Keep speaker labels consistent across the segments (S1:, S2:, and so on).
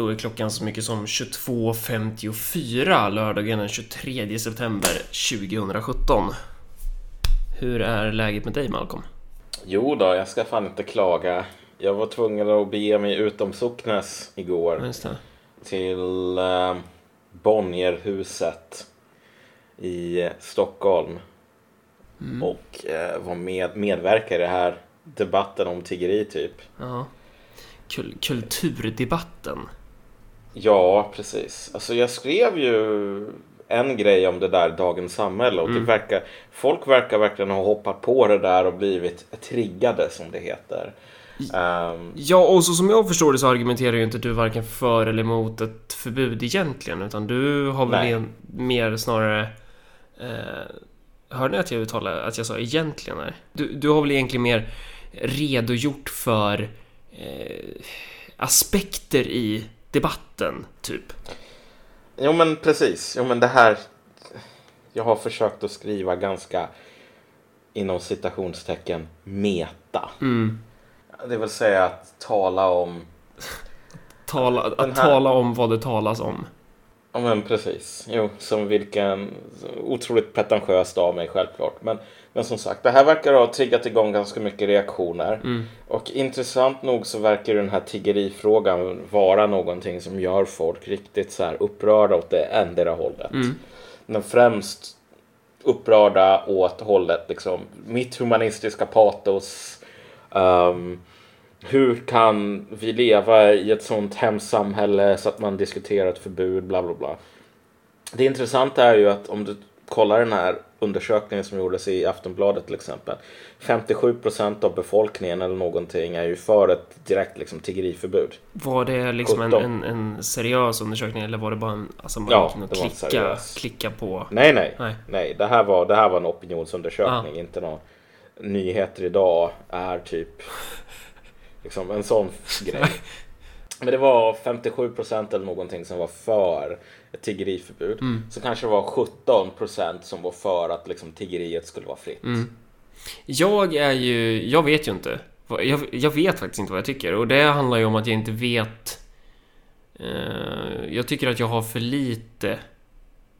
S1: Då är klockan så mycket som 22.54 lördagen den 23 september 2017. Hur är läget med dig Malcolm?
S2: Jo då, jag ska fan inte klaga. Jag var tvungen att bege mig utom socknes igår.
S1: Just det.
S2: Till eh, Bonnierhuset i Stockholm.
S1: Mm.
S2: Och eh, var med, medverka i det här debatten om tiggeri typ.
S1: Ja. Kul kulturdebatten.
S2: Ja, precis. Alltså jag skrev ju en grej om det där Dagens Samhälle och
S1: Mm.
S2: det verkar, folk verkar verkligen ha hoppat på det där och blivit triggade som det heter. Ehm,
S1: Ja, och så som jag förstår det så argumenterar ju inte du varken för eller emot ett förbud egentligen, utan du har väl en, mer snarare... Eh, hörde ni att jag uttalade att jag sa egentligen? Nej. Du, du har väl egentligen mer redogjort för eh, aspekter i debatten, typ?
S2: Jo men precis. Jo men det här. Jag har försökt att skriva ganska inom citationstecken meta.
S1: Mm.
S2: Det vill säga att tala om.
S1: Tala, att
S2: här-
S1: tala om vad det talas om.
S2: Ja men precis. Jo, som vilken otroligt pretentiöst av mig självklart. Men, men som sagt, det här verkar ha triggat igång ganska mycket reaktioner.
S1: Mm.
S2: Och intressant nog så verkar den här tiggerifrågan vara någonting som gör folk riktigt så här upprörda åt det ändra hållet.
S1: Mm.
S2: Men främst upprörda åt hållet liksom mitt humanistiska patos. ehm, hur kan vi leva i ett sånt hemskt samhälle så att man diskuterar ett förbud, bla bla bla. Det intressanta är ju att om du kollar den här undersökningen som gjordes i Aftonbladet till exempel. 57 procent av befolkningen eller någonting är ju för ett direkt liksom, tiggeriförbud.
S1: Var det liksom en,
S2: 17.
S1: en, en seriös undersökning eller var det bara en... Alltså man
S2: Ja,
S1: kunde klicka, klicka på...
S2: Nej, nej,
S1: Nej.
S2: nej. Det här var, det här var en opinionsundersökning, inte någon nyheter idag är typ liksom en sån grej. Men det var 57 procent eller någonting som var för ett tiggeriförbud. Så kanske det var 17 procent som var för att liksom tiggeriet skulle vara fritt.
S1: Jag är ju... Jag vet ju inte. Jag, jag vet faktiskt inte vad jag tycker och det handlar ju om att jag inte vet... Eh, jag tycker att jag har för lite...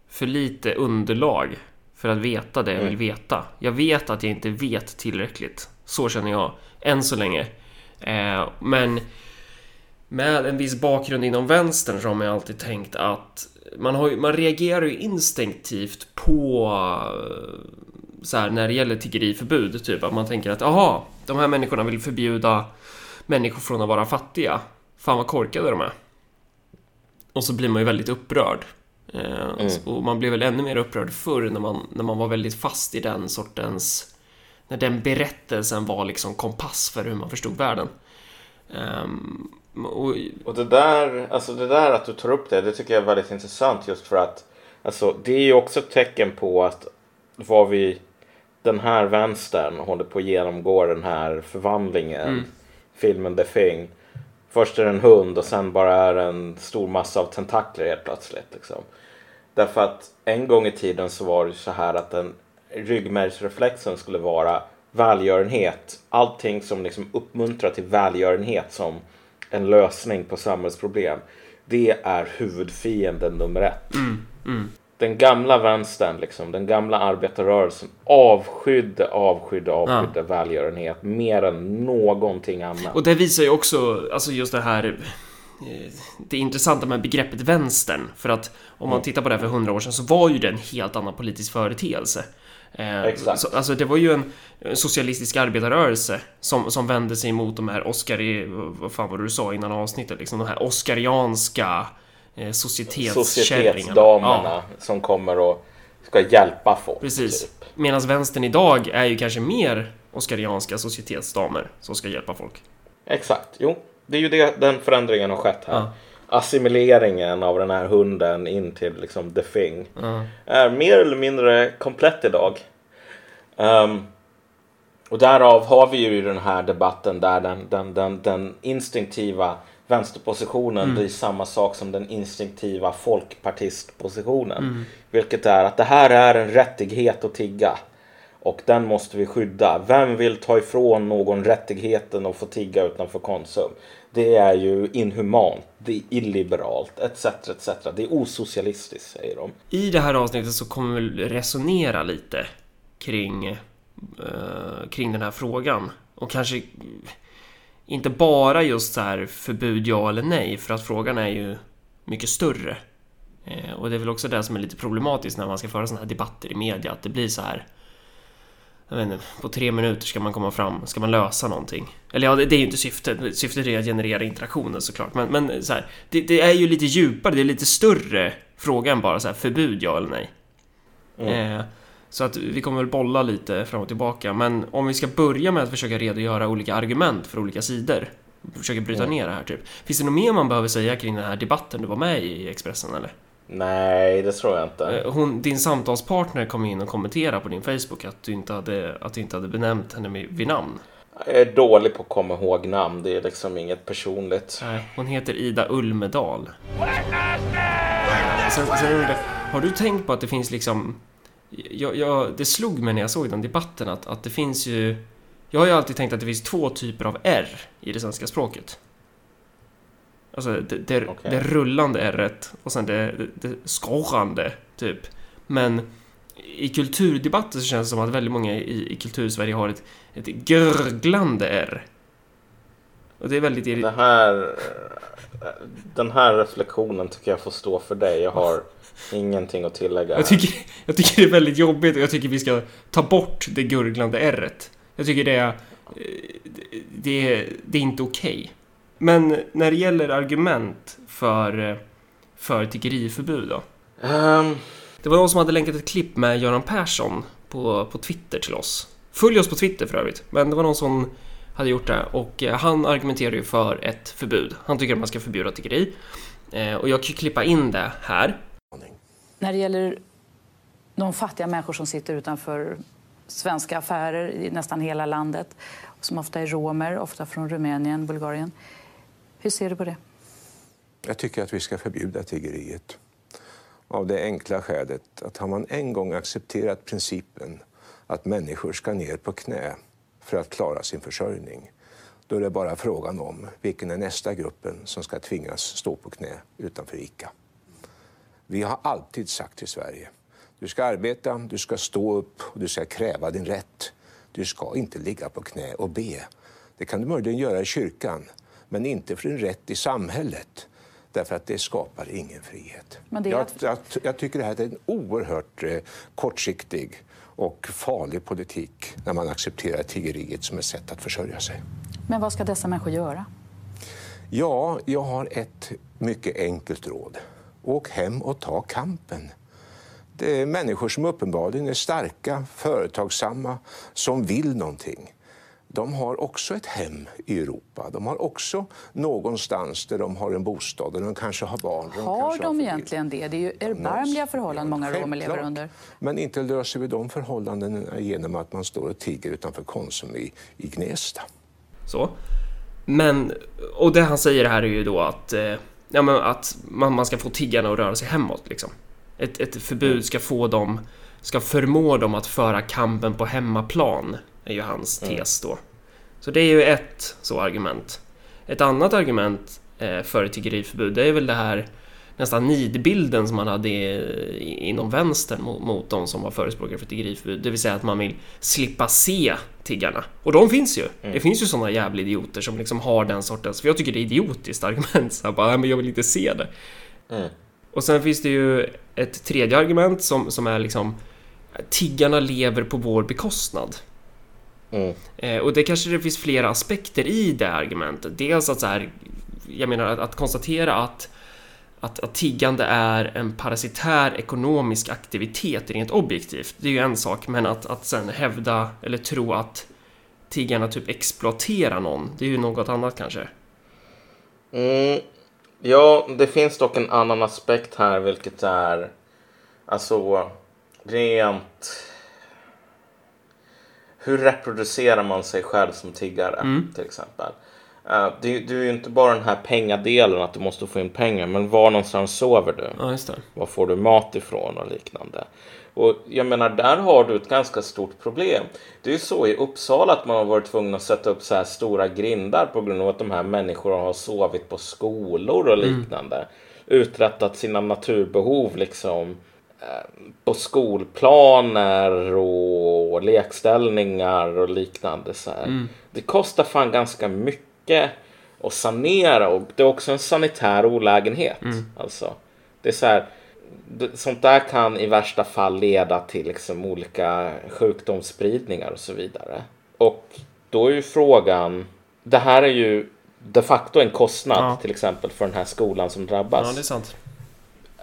S1: För lite underlag för att veta det jag vill veta. Jag vet att jag inte vet tillräckligt. Så känner jag än så länge. Eh, men med en viss bakgrund inom vänstern så har man ju alltid tänkt att man, har, man reagerar ju instinktivt på eh, så här, när det gäller tiggeriförbud, typ att man tänker att aha, de här människorna vill förbjuda människor från att vara fattiga. Fan vad korkade de är. Och så blir man ju väldigt upprörd. Eh, Och man blev väl ännu mer upprörd förr när man, när man var väldigt fast i den sortens... När den berättelsen var liksom kompass för hur man förstod världen. Ehm, och,
S2: Och det där, alltså det där att du tar upp det, det tycker jag är väldigt intressant just för att alltså, det är ju också ett tecken på att vad vi, den här vänstern håller på att genomgå den här förvandlingen. Filmen The Thing. Först är det en hund och sen bara är det en stor massa av tentakler helt plötsligt. Liksom. Därför att en gång i tiden så var det så här att den ryggmärgsreflexen skulle vara välgörenhet. Allting som liksom uppmuntrar till välgörenhet som en lösning på samhällsproblem. Det är huvudfienden nummer ett. Den gamla vänstern, liksom, den gamla arbetarrörelsen avskydde, avskydde, avskydde välgörenhet mer än någonting annat.
S1: och det visar ju också, alltså just det här det intressanta med begreppet vänstern. För att om man tittar på det här för hundra år sedan så var ju det en helt annan politisk företeelse. Eh,
S2: Exakt.
S1: Så, alltså det var ju en socialistisk arbetarrörelse som, som vände sig mot de här Oscar... Vad fan var det du sa innan avsnittet? Liksom de här Oscarianska eh.
S2: Societetsdamerna
S1: Ja,
S2: som kommer och ska hjälpa folk.
S1: precis.
S2: Typ.
S1: Medan vänstern idag är ju kanske mer Oscarianska societetsdamer som ska hjälpa folk.
S2: Exakt, jo. Det är ju det, den förändringen har skett här.
S1: Ja.
S2: Assimileringen av den här hunden in till liksom the thing
S1: Ja.
S2: är mer eller mindre komplett idag. Ehm, och därav har vi ju den här debatten där den, den, den, den instinktiva vänsterpositionen blir samma sak som den instinktiva folkpartistpositionen. Vilket är att det här är en rättighet att tigga. och den måste vi skydda. Vem vill ta ifrån någon rättigheten att få tigga utanför Konsum? Det är ju inhumant, det är illiberalt, etc. etc. Det är osocialistiskt, säger de.
S1: I det här avsnittet så kommer vi resonera lite kring, eh, kring den här frågan. Och kanske inte bara just så här förbud ja eller nej, för att frågan är ju mycket större. Eh, och det är väl också det som är lite problematiskt när man ska föra sådana här debatter i media, att det blir så här jag vet inte, på tre minuter ska man komma fram, ska man lösa någonting? Eller ja, det, det är ju inte syftet. Syftet är att generera interaktioner såklart. Men, men så här, det, det, är ju lite djupare, det är lite större fråga än bara så här, förbud, ja eller nej. Mm. Eh, så att vi kommer väl bolla lite fram och tillbaka. Men om vi ska börja med att försöka redogöra olika argument för olika sidor. Försöka bryta mm. ner det här typ. Finns det något mer man behöver säga kring den här debatten du var med i Expressen eller?
S2: Nej, det tror jag inte.
S1: Eh, hon, din samtalspartner kom in och kommenterade på din Facebook att du inte hade, att du inte hade benämnt henne vid namn.
S2: Jag är dålig på att komma ihåg namn. Det är liksom inget personligt.
S1: Nej, hon heter Ida Ulmedal. Sen, sen har du tänkt på att det finns liksom... Jag, jag, det slog mig när jag såg den debatten att, att det finns ju... Jag har ju alltid tänkt att det finns två typer av R i det svenska språket. Alltså det, det, okay. det rullande r och sen det, det, det skorrande, typ. Men i kulturdebatter så känns det som att väldigt många i, i kultursverige har ett, ett gurglande r. Och det är väldigt
S2: det här, Den här reflektionen tycker jag får stå för dig. Jag har ingenting att tillägga.
S1: Jag tycker, jag tycker det är väldigt jobbigt och jag tycker vi ska ta bort det gurglande r Jag tycker det är... Det, det är inte okej. Okay. Men när det gäller argument för, för tiggeriförbud då? Um... Det var någon som hade länkat ett klipp med Göran Persson på, på Twitter till oss. Följ oss på Twitter för övrigt. Men det var någon som hade gjort det och eh, han argumenterar ju för ett förbud. Han tycker att man ska förbjuda tiggeri. Eh, och jag kan klippa in det här.
S3: När det gäller de fattiga människor som sitter utanför svenska affärer i nästan hela landet, som ofta är romer, ofta från Rumänien, Bulgarien. Hur ser du på det?
S4: Jag tycker att vi ska förbjuda tiggeriet. Av det enkla skälet att har man en gång accepterat principen att människor ska ner på knä för att klara sin försörjning, då är det bara frågan om vilken är nästa gruppen som ska tvingas stå på knä utanför ICA. Vi har alltid sagt i Sverige, du ska arbeta, du ska stå upp och du ska kräva din rätt. Du ska inte ligga på knä och be. Det kan du möjligen göra i kyrkan, men inte för en rätt i samhället. Därför att det skapar ingen frihet. Men det jag, jag, jag, tycker det här är en oerhört eh, kortsiktig och farlig politik när man accepterar tiggeriet som ett sätt att försörja sig.
S3: Men vad ska dessa människor göra?
S4: Ja, jag har ett mycket enkelt råd. Åk hem och ta kampen. Det är människor som uppenbarligen är starka, företagsamma, som vill någonting de har också ett hem i Europa. De har också någonstans där de har en bostad och de kanske har barn.
S3: De har de har egentligen det? Det är ju erbarmliga förhållanden många romer lever under.
S4: Men inte löser vi de förhållandena genom att man står och tigger utanför Konsum i, i Gnesta.
S1: Så. Men, och det han säger här är ju då att, eh, ja, men att man, man ska få tiggarna att röra sig hemåt. Liksom. Ett, ett förbud ska få dem, ska förmå dem att föra kampen på hemmaplan är ju hans tes då. Så det är ju ett så argument. Ett annat argument eh, för ett tiggeriförbud det är väl det här nästan nidbilden som man hade inom vänstern mot, mot de som var förespråkare för tiggeriförbud. Det vill säga att man vill slippa se tiggarna. Och de finns ju. Mm. Det finns ju sådana jävla idioter som liksom har den sortens, för jag tycker det är idiotiskt argument. Så jag bara, men jag vill inte se det. Mm. Och sen finns det ju ett tredje argument som, som är liksom tiggarna lever på vår bekostnad. Mm. Eh, och det kanske det finns flera aspekter i det argumentet. Dels att så här, jag menar att, att konstatera att, att, att tiggande är en parasitär ekonomisk aktivitet rent objektivt, det är ju en sak, men att, att sen hävda eller tro att tiggarna typ exploaterar någon, det är ju något annat kanske.
S2: Mm. Ja, det finns dock en annan aspekt här, vilket är alltså rent hur reproducerar man sig själv som tiggare mm. till exempel? eh, det, det är ju inte bara den här pengadelen att du måste få in pengar, men var någonstans sover du?
S1: Ja.
S2: Var får du mat ifrån och liknande? Och jag menar, där har du ett ganska stort problem. Det är ju så i Uppsala att man har varit tvungen att sätta upp så här stora grindar på grund av att de här människorna har sovit på skolor och liknande. Uträttat sina naturbehov liksom på skolplaner och lekställningar och liknande. Så här. Det kostar fan ganska mycket att sanera och det är också en sanitär olägenhet. Alltså, det är så här, sånt där kan i värsta fall leda till liksom olika sjukdomsspridningar och så vidare. Och då är ju frågan, det här är ju de facto en kostnad
S1: Ja.
S2: till exempel för den här skolan som drabbas.
S1: Ja, det är sant.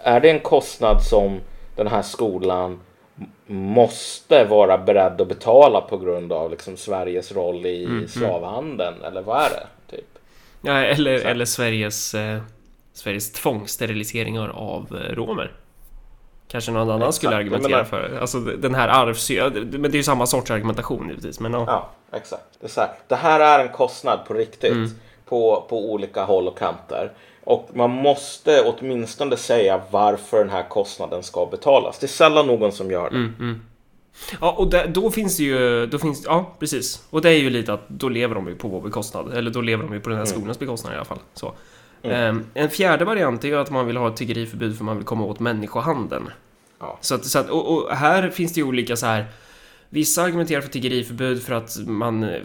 S2: Är det en kostnad som den här skolan måste vara beredd att betala på grund av liksom Sveriges roll i
S1: Mm,
S2: slavhandeln? Eller vad är det? Typ?
S1: Ja, eller, eller Sveriges, eh, Sveriges tvångssteriliseringar av eh, romer. Kanske någon annan
S2: Exakt,
S1: skulle argumentera
S2: menar-
S1: för. Alltså den här arvs... Men det är ju samma sorts argumentation givetvis. Men ja.
S2: Ja, exakt. Det, är så här, det här är en kostnad på riktigt
S1: Mm.
S2: på, på olika håll och kanter. Och man måste åtminstone säga varför den här kostnaden ska betalas. Det är sällan någon som gör det.
S1: Mm. Ja, och där, då finns det ju... Då finns, ja, precis. Och det är ju lite att då lever de ju på vår bekostnad. Eller då lever de ju på den här skolans bekostnad i alla fall. Så. Ehm, en fjärde variant är ju att man vill ha ett tiggeriförbud för man vill komma åt människohandeln.
S2: Ja.
S1: Så att, så att, och, och här finns det ju olika så här... Vissa argumenterar för tiggeriförbud för att man eh,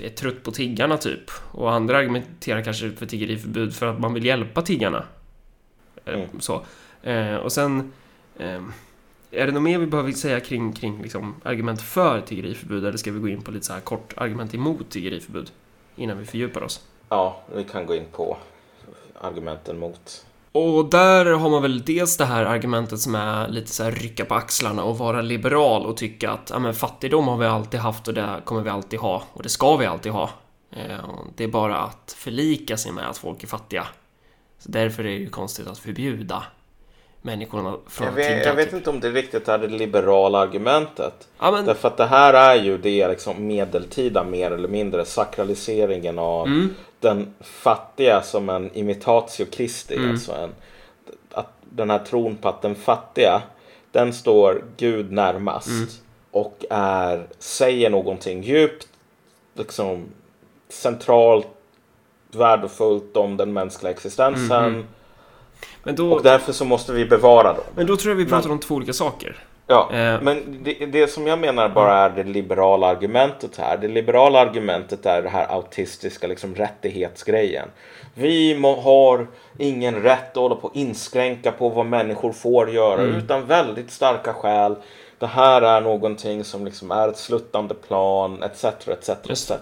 S1: är trött på tiggarna typ. Och andra argumenterar kanske för tiggeriförbud för att man vill hjälpa tiggarna. Eh,
S2: Mm.
S1: Så. Eh, och sen... Är det något mer vi behöver säga kring, kring liksom, argument för tiggeriförbud? Eller ska vi gå in på lite så här kort argument emot tiggeriförbud? Innan vi fördjupar oss.
S2: ja, vi kan gå in på argumenten mot.
S1: Och där har man väl dels det här argumentet som är lite så här rycka på axlarna och vara liberal och tycka att ja, men fattigdom har vi alltid haft och det kommer vi alltid ha och det ska vi alltid ha. Eh, Det är bara att förlika sig med att folk är fattiga. Så därför är det ju konstigt att förbjuda människorna från
S2: Jag
S1: att
S2: vet,
S1: tigga.
S2: jag vet
S1: typ.
S2: inte om det riktigt är det liberala argumentet.
S1: Ja, men,
S2: Därför att det här är ju det liksom medeltida mer eller mindre sakraliseringen av
S1: Mm.
S2: Den fattiga som en imitatio Christi.
S1: Mm.
S2: Alltså en, att den här tron på att den fattiga den står Gud närmast
S1: Mm.
S2: och är, säger någonting djupt liksom centralt värdefullt om den mänskliga existensen.
S1: Mm, då,
S2: Och därför så måste vi bevara dem.
S1: men då tror jag vi pratar
S2: Men-
S1: om två olika saker.
S2: Ja,
S1: Eh.
S2: men det, det som jag menar bara är det liberala argumentet här. Det liberala argumentet är det här autistiska liksom rättighetsgrejen. Vi må, har ingen rätt att hålla på och inskränka på vad människor får göra utan väldigt starka skäl. Det här är någonting som liksom är ett sluttande plan etc. etc, etc.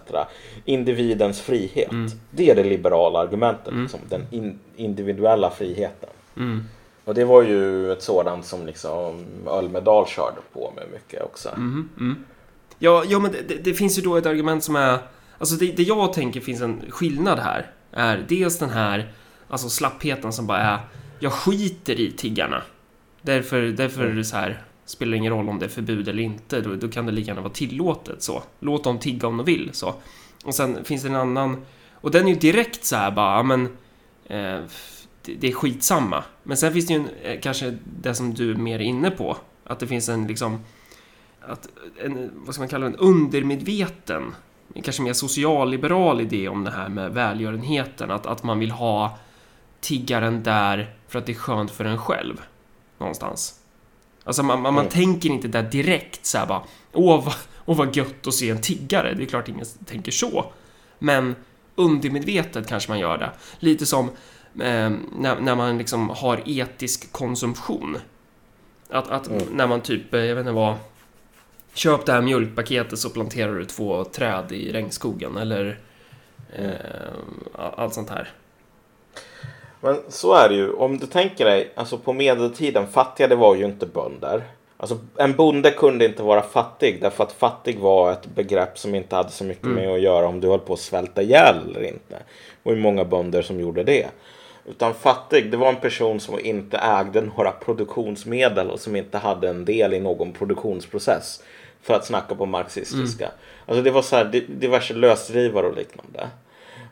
S2: Individens frihet. Det är det liberala argumentet. Liksom, den in, individuella friheten.
S1: Mm.
S2: Och det var ju ett sådant som liksom Ölmedal körde på med mycket också.
S1: Ja, ja men det, det, finns ju då ett argument som är... Alltså det, det jag tänker finns en skillnad här är dels den här alltså slappheten som bara är jag skiter i tiggarna. Därför, därför är det så här spelar det ingen roll om det är förbud eller inte. Då, då kan det lika gärna vara tillåtet så. Låt dem tigga om de vill så. Och sen finns det en annan och den är ju direkt så här bara, men eh, det, är skitsamma. Men sen finns det ju en, eh, kanske det som du är mer inne på. Att det finns en liksom att en, vad ska man kalla det, en undermedveten, kanske mer socialliberal idé om det här med välgörenheten. Att, att man vill ha tiggaren där för att det är skönt för en själv. Någonstans. Alltså man, man, man
S2: Mm.
S1: tänker inte där direkt så här bara åh vad, åh vad gött att se en tiggare. Det är klart ingen tänker så. Men undermedvetet kanske man gör det. Lite som när, när man liksom har etisk konsumtion. Att, att
S2: Mm.
S1: när man typ, eh, jag vet inte vad, köp det här mjölkpaketet så planterar du två träd i regnskogen eller
S2: Mm.
S1: eh, allt sånt här.
S2: Men så är det ju. Om du tänker dig, alltså på medeltiden, fattiga det var ju inte bönder. Alltså en bonde kunde inte vara fattig därför att fattig var ett begrepp som inte hade så mycket med att göra om du höll på att svälta ihjäl eller inte. Och hur många bönder som gjorde det. Utan fattig, det var en person som inte ägde några produktionsmedel och som inte hade en del i någon produktionsprocess. För att snacka på marxistiska. Alltså det var så här di- diverse lösdrivare och liknande.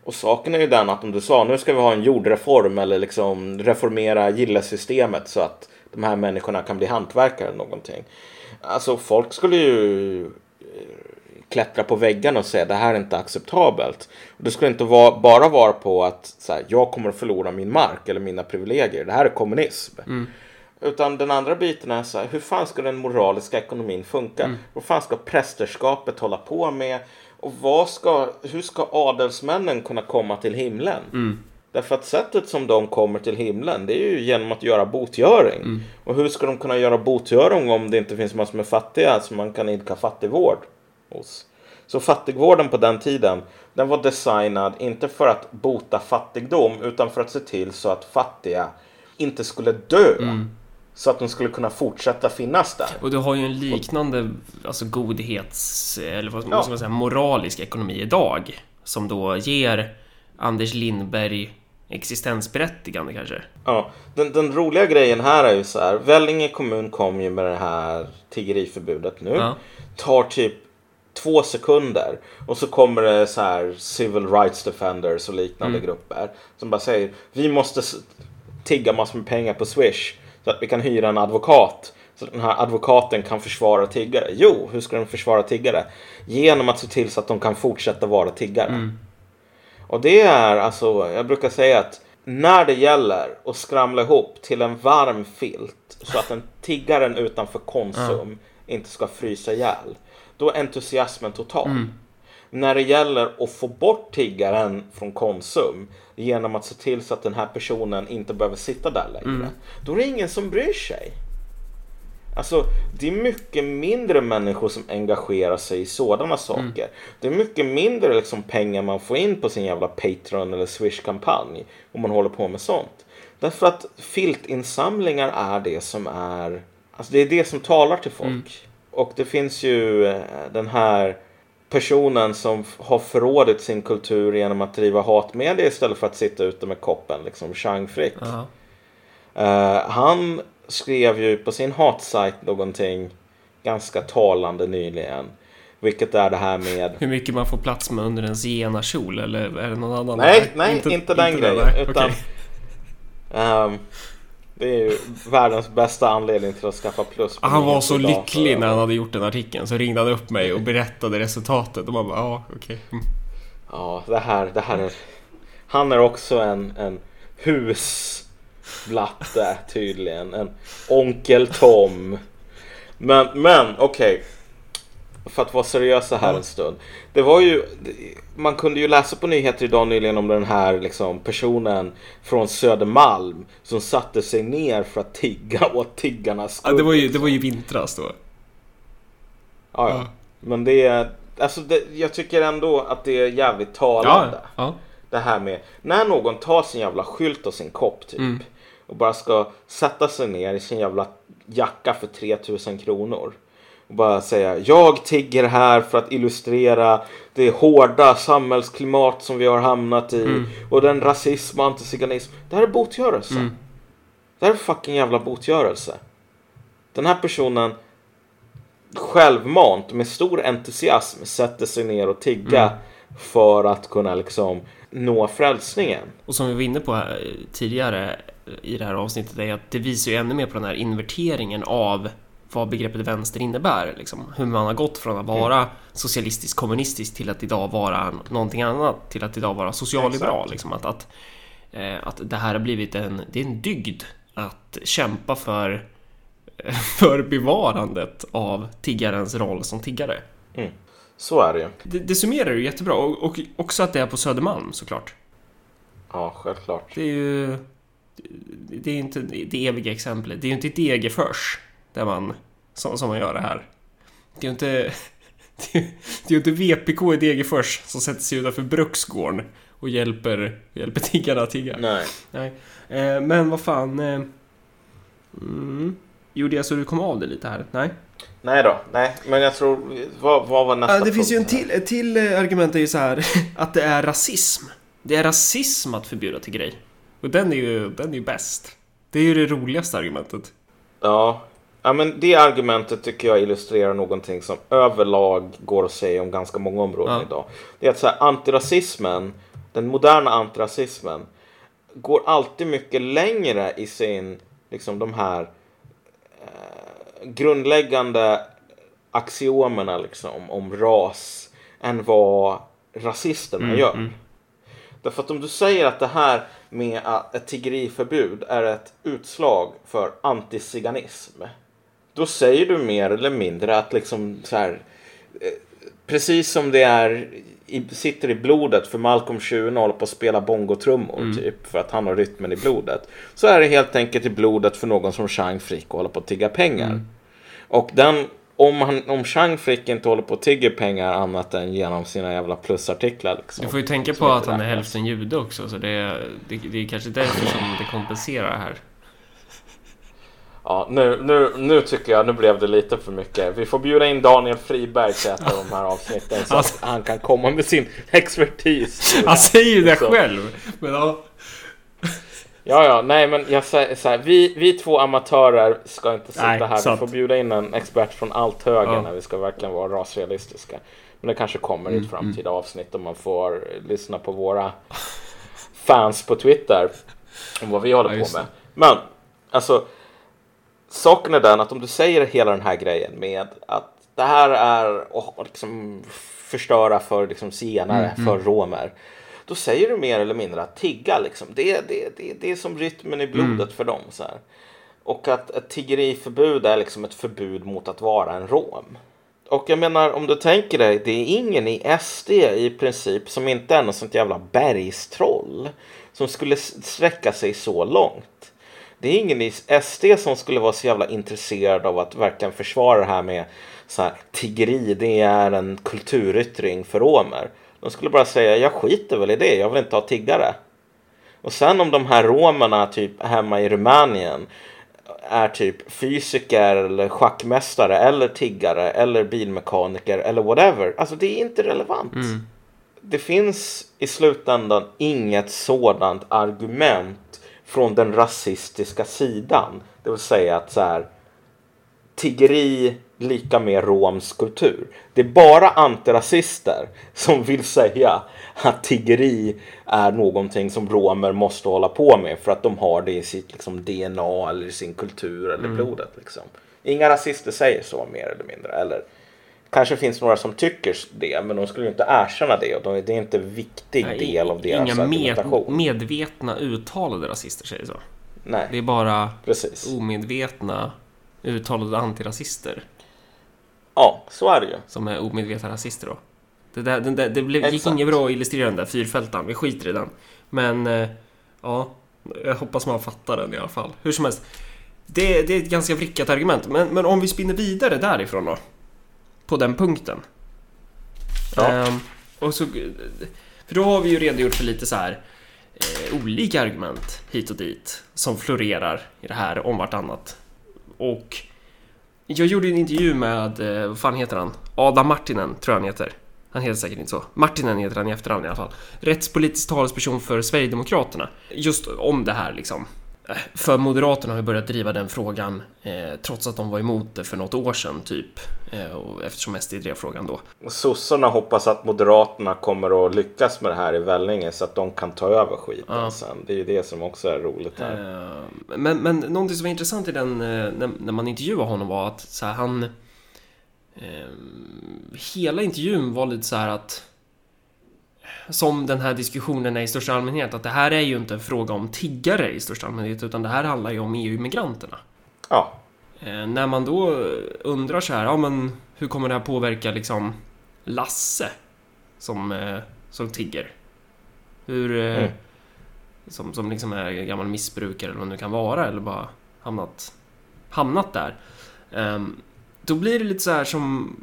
S2: Och saken är ju den att om du sa nu ska vi ha en jordreform eller liksom reformera gillesystemet så att de här människorna kan bli hantverkare eller någonting. Alltså folk skulle ju eh, klättra på väggarna och säga det här är inte acceptabelt. Och det skulle inte vara, bara vara på att så här, jag kommer att förlora min mark eller mina privilegier. Det här är kommunism. Utan den andra biten är så här, hur fan ska den moraliska ekonomin funka?
S1: Mm.
S2: Vad fan ska prästerskapet hålla på med? Och vad ska, hur ska adelsmännen kunna komma till himlen?
S1: Mm.
S2: Därför att sättet som de kommer till himlen det är ju genom att göra botgöring.
S1: Mm.
S2: Och hur ska de kunna göra botgöring om det inte finns massor med fattiga som man kan idka fattigvård hos? Så fattigvården på den tiden den var designad inte för att bota fattigdom utan för att se till så att fattiga inte skulle dö.
S1: Mm.
S2: Så att de skulle kunna fortsätta finnas där.
S1: Och du har ju en liknande alltså godhets... Eller vad
S2: Ja.
S1: ska man säga? Moralisk ekonomi idag. Som då ger Anders Lindberg existensberättigande kanske.
S2: Ja, den, den roliga grejen här är ju så här. Vellinge kommun kom ju med det här tiggeriförbudet nu.
S1: Ja.
S2: Tar typ två sekunder och så kommer det så här civil rights defenders och liknande
S1: Mm.
S2: grupper som bara säger vi måste tigga massor med pengar på Swish så att vi kan hyra en advokat så att den här advokaten kan försvara tiggare. Jo, hur ska den försvara tiggare? Genom att se till så att de kan fortsätta vara tiggare.
S1: Mm.
S2: Och det är alltså, jag brukar säga att när det gäller att skramla ihop till en varm filt så att en tiggaren utanför Konsum inte ska frysa ihjäl. Då är entusiasmen total. När det gäller att få bort tiggaren från Konsum genom att se till så att den här personen inte behöver sitta där längre. Då är det ingen som bryr sig. Alltså, det är mycket mindre människor som engagerar sig i sådana saker. Det är mycket mindre liksom, pengar man får in på sin jävla Patreon eller Swish-kampanj om man håller på med sånt. Därför att filtinsamlingar är det som är, alltså det är det som talar till folk. Och det finns ju eh, den här personen som har förrådit sin kultur genom att driva hatmedia istället för att sitta ute med koppen liksom changfritt.
S1: Ja.
S2: Eh, han skrev ju på sin hatsajt någonting ganska talande nyligen. Vilket är det här med...
S1: Hur mycket man får plats med under en zigenarkjol eller är det någon annan?
S2: Nej, nej, inte, den grejen.
S1: nej.
S2: Utan,
S1: Okej.
S2: Det är ju världens bästa anledning till att skaffa plus.
S1: Han var så
S2: idag,
S1: lycklig
S2: så-
S1: när han hade gjort den artikeln så ringde han upp mig och berättade resultatet och man bara ja okej. Mm.
S2: Ja, det här, det här är... Han är också en, en husblatte tydligen. En onkel Tom. Men, men okej. För att vara seriösa här en stund. Det var ju... Man kunde ju läsa på nyheter idag nyligen om den här liksom, personen från Södermalm som satte sig ner för att tigga åt tiggarnas skull.
S1: Ja, det, var ju, det var ju vintras då.
S2: Ja, ja. Men det är... Alltså det, jag tycker ändå att det är jävligt talande.
S1: Ja, ja.
S2: Det här med när någon tar sin jävla skylt och sin kopp typ
S1: Mm.
S2: och bara ska sätta sig ner i sin jävla jacka för 3000 kronor och bara säga jag tigger här för att illustrera det hårda samhällsklimat som vi har hamnat i
S1: Mm.
S2: och den rasism och antiziganism. Det här är botgörelse.
S1: Mm.
S2: Det här är fucking jävla botgörelse. Den här personen självmant med stor entusiasm sätter sig ner och tigga
S1: Mm.
S2: för att kunna liksom nå frälsningen.
S1: Och som vi var inne på här, tidigare i det här avsnittet är att det visar ju ännu mer på den här inverteringen av vad begreppet vänster innebär. Liksom. Hur man har gått från att vara socialistisk kommunistisk till att idag vara någonting annat. Till att idag vara socialliberal. Liksom. Att, att, eh, att det här har blivit en, det är en dygd att kämpa för, för bevarandet av tiggarens roll som tiggare.
S2: Så är det ju.
S1: Det, det summerar ju jättebra och, och också att det är på Södermalm såklart.
S2: Ja, självklart.
S1: Det är ju... Det är inte det eviga exemplet. Det är ju inte i Degerfors där man, som, som man gör det här. Det är ju inte... Det är det är ju inte VPK i Degerfors som sätter sig utanför Bruksgården och hjälper, hjälper tiggarna att tigga.
S2: Nej.
S1: Nej. Eh, men vad fan... Eh, mm, gjorde jag så du kom av det lite här? Nej?
S2: Nej då. Nej, men jag tror... Vad, vad var nästa
S1: Ja, det finns ju en till, ett till eh, argument är ju så här att det är rasism. Det är rasism att förbjuda tiggeri. Och den är ju, den är ju bäst. Det är ju det roligaste argumentet.
S2: Ja. Ja, men det argumentet tycker jag illustrerar någonting som överlag går att säga om ganska många områden
S1: Ja.
S2: idag. Det är att så här, antirasismen den moderna antirasismen går alltid mycket längre i sin, liksom de här eh, grundläggande axiomerna liksom om ras än vad rasisterna
S1: Mm,
S2: gör.
S1: mm.
S2: Därför att om du säger att det här med att ett tiggeriförbud är ett utslag för antiziganism. Då säger du mer eller mindre att liksom så här. eh, Precis som det är i, sitter i blodet för Malcolm Schune håller på att spela bongotrummor typ för att han har rytmen i blodet. Så är det helt enkelt i blodet för någon som Chang Frick och håller på att tigga pengar. Och den, om, han, om Chang Frick inte håller på att tigga pengar annat än genom sina jävla plusartiklar. Liksom,
S1: Du får ju tänka på att han är hälften jude också, så det är, det, det är kanske därför som det kompenserar här.
S2: Ja, nu, nu, nu tycker jag, nu blev det lite för mycket. Vi får bjuda in Daniel Friberg till ett av de här avsnitten så
S1: Alltså-
S2: att han kan komma med sin expertis.
S1: Han säger ju det
S2: Så.
S1: själv! Men ja.
S2: Ja, ja, nej men jag säger så här, vi, vi två amatörer ska inte sitta
S1: Nej,
S2: här.
S1: sant.
S2: Vi får bjuda in en expert från allt höger
S1: Ja.
S2: när vi ska verkligen vara rasrealistiska. Men det kanske kommer i
S1: Mm,
S2: ett framtida avsnitt om man får lyssna på våra fans på Twitter om vad vi håller
S1: Ja,
S2: på med. Men, alltså, saken är den att om du säger hela den här grejen med att det här är att liksom förstöra för liksom zigenare,
S1: Mm,
S2: för romer. Då säger du mer eller mindre att tigga liksom. Det, det, det, det är som rytmen i blodet
S1: Mm.
S2: för dem. Så här. Och att ett tiggeriförbud är liksom ett förbud mot att vara en rom. Och jag menar om du tänker dig, det är ingen i SD i princip som inte är något sånt jävla bergstroll. Som skulle sträcka sig så långt. Det är ingen i SD som skulle vara så jävla intresserad av att verkligen försvara det här med så här, tiggeri, det är en kulturyttring för romer. De skulle bara säga, jag skiter väl i det, jag vill inte ha tiggare. Och sen om de här romerna typ hemma i Rumänien är typ fysiker eller schackmästare eller tiggare eller bilmekaniker eller whatever. Alltså det är inte relevant. Det finns i slutändan inget sådant argument från den rasistiska sidan. Det vill säga att så här tiggeri lika med romsk kultur. Det är bara antirasister som vill säga att tiggeri är någonting som romer måste hålla på med för att de har det i sitt liksom, DNA eller i sin kultur eller blodet. Liksom. Inga rasister säger så mer eller mindre. Eller kanske finns några som tycker det men de skulle ju inte erkänna det och de- det är inte en viktig
S1: Nej,
S2: del av deras
S1: Inga med,
S2: argumentation.
S1: medvetna uttalade rasister säger så.
S2: Nej,
S1: Det är bara
S2: precis.
S1: omedvetna uttalade antirasister
S2: Ja, så är det ju.
S1: som är omedvetna rasister då. Det, där, den där, det blev, gick inget bra att illustrera den där fyrfältan, vi skiter i den. Men eh, ja, jag hoppas man fattar den i alla fall. Hur som helst, det, det är ett ganska vrickat argument. Men, men om vi spinner vidare därifrån då? På den punkten.
S2: Ja.
S1: Ehm, och så, för då har vi ju redogjort för lite så här eh, olika argument hit och dit som florerar i det här om vartannat. Och jag gjorde en intervju med, eh, vad fan heter han? Adam Martinen, tror jag han heter. Han heter säkert inte så. Martinen heter han i efterhand i alla fall. Rättspolitisk talesperson för Sverigedemokraterna. Just om det här liksom. För Moderaterna har ju börjat driva den frågan eh, trots att de var emot det för något år sedan typ. Eh, och eftersom SD drev frågan då.
S2: Sossarna hoppas att Moderaterna kommer att lyckas med det här i Vellinge så att de kan ta över skiten
S1: Ja.
S2: sen. Det är ju det som också är roligt här.
S1: Eh, Men, men någonting som var intressant i den, eh, när, när man intervjuade honom var att så här, han... Eh, hela intervjun var lite så här att... Som den här diskussionen är i största allmänhet, att det här är ju inte en fråga om tiggare i största allmänhet, utan det här handlar ju om EU-migranterna.
S2: Ja,
S1: Eh, när man då undrar så här, ja men hur kommer det här påverka liksom Lasse som, eh, som tigger? Hur... Eh,
S2: Mm.
S1: som, som liksom är gammal missbrukare eller vad det nu kan vara eller bara hamnat, hamnat där. Ehm, då blir det lite så här som...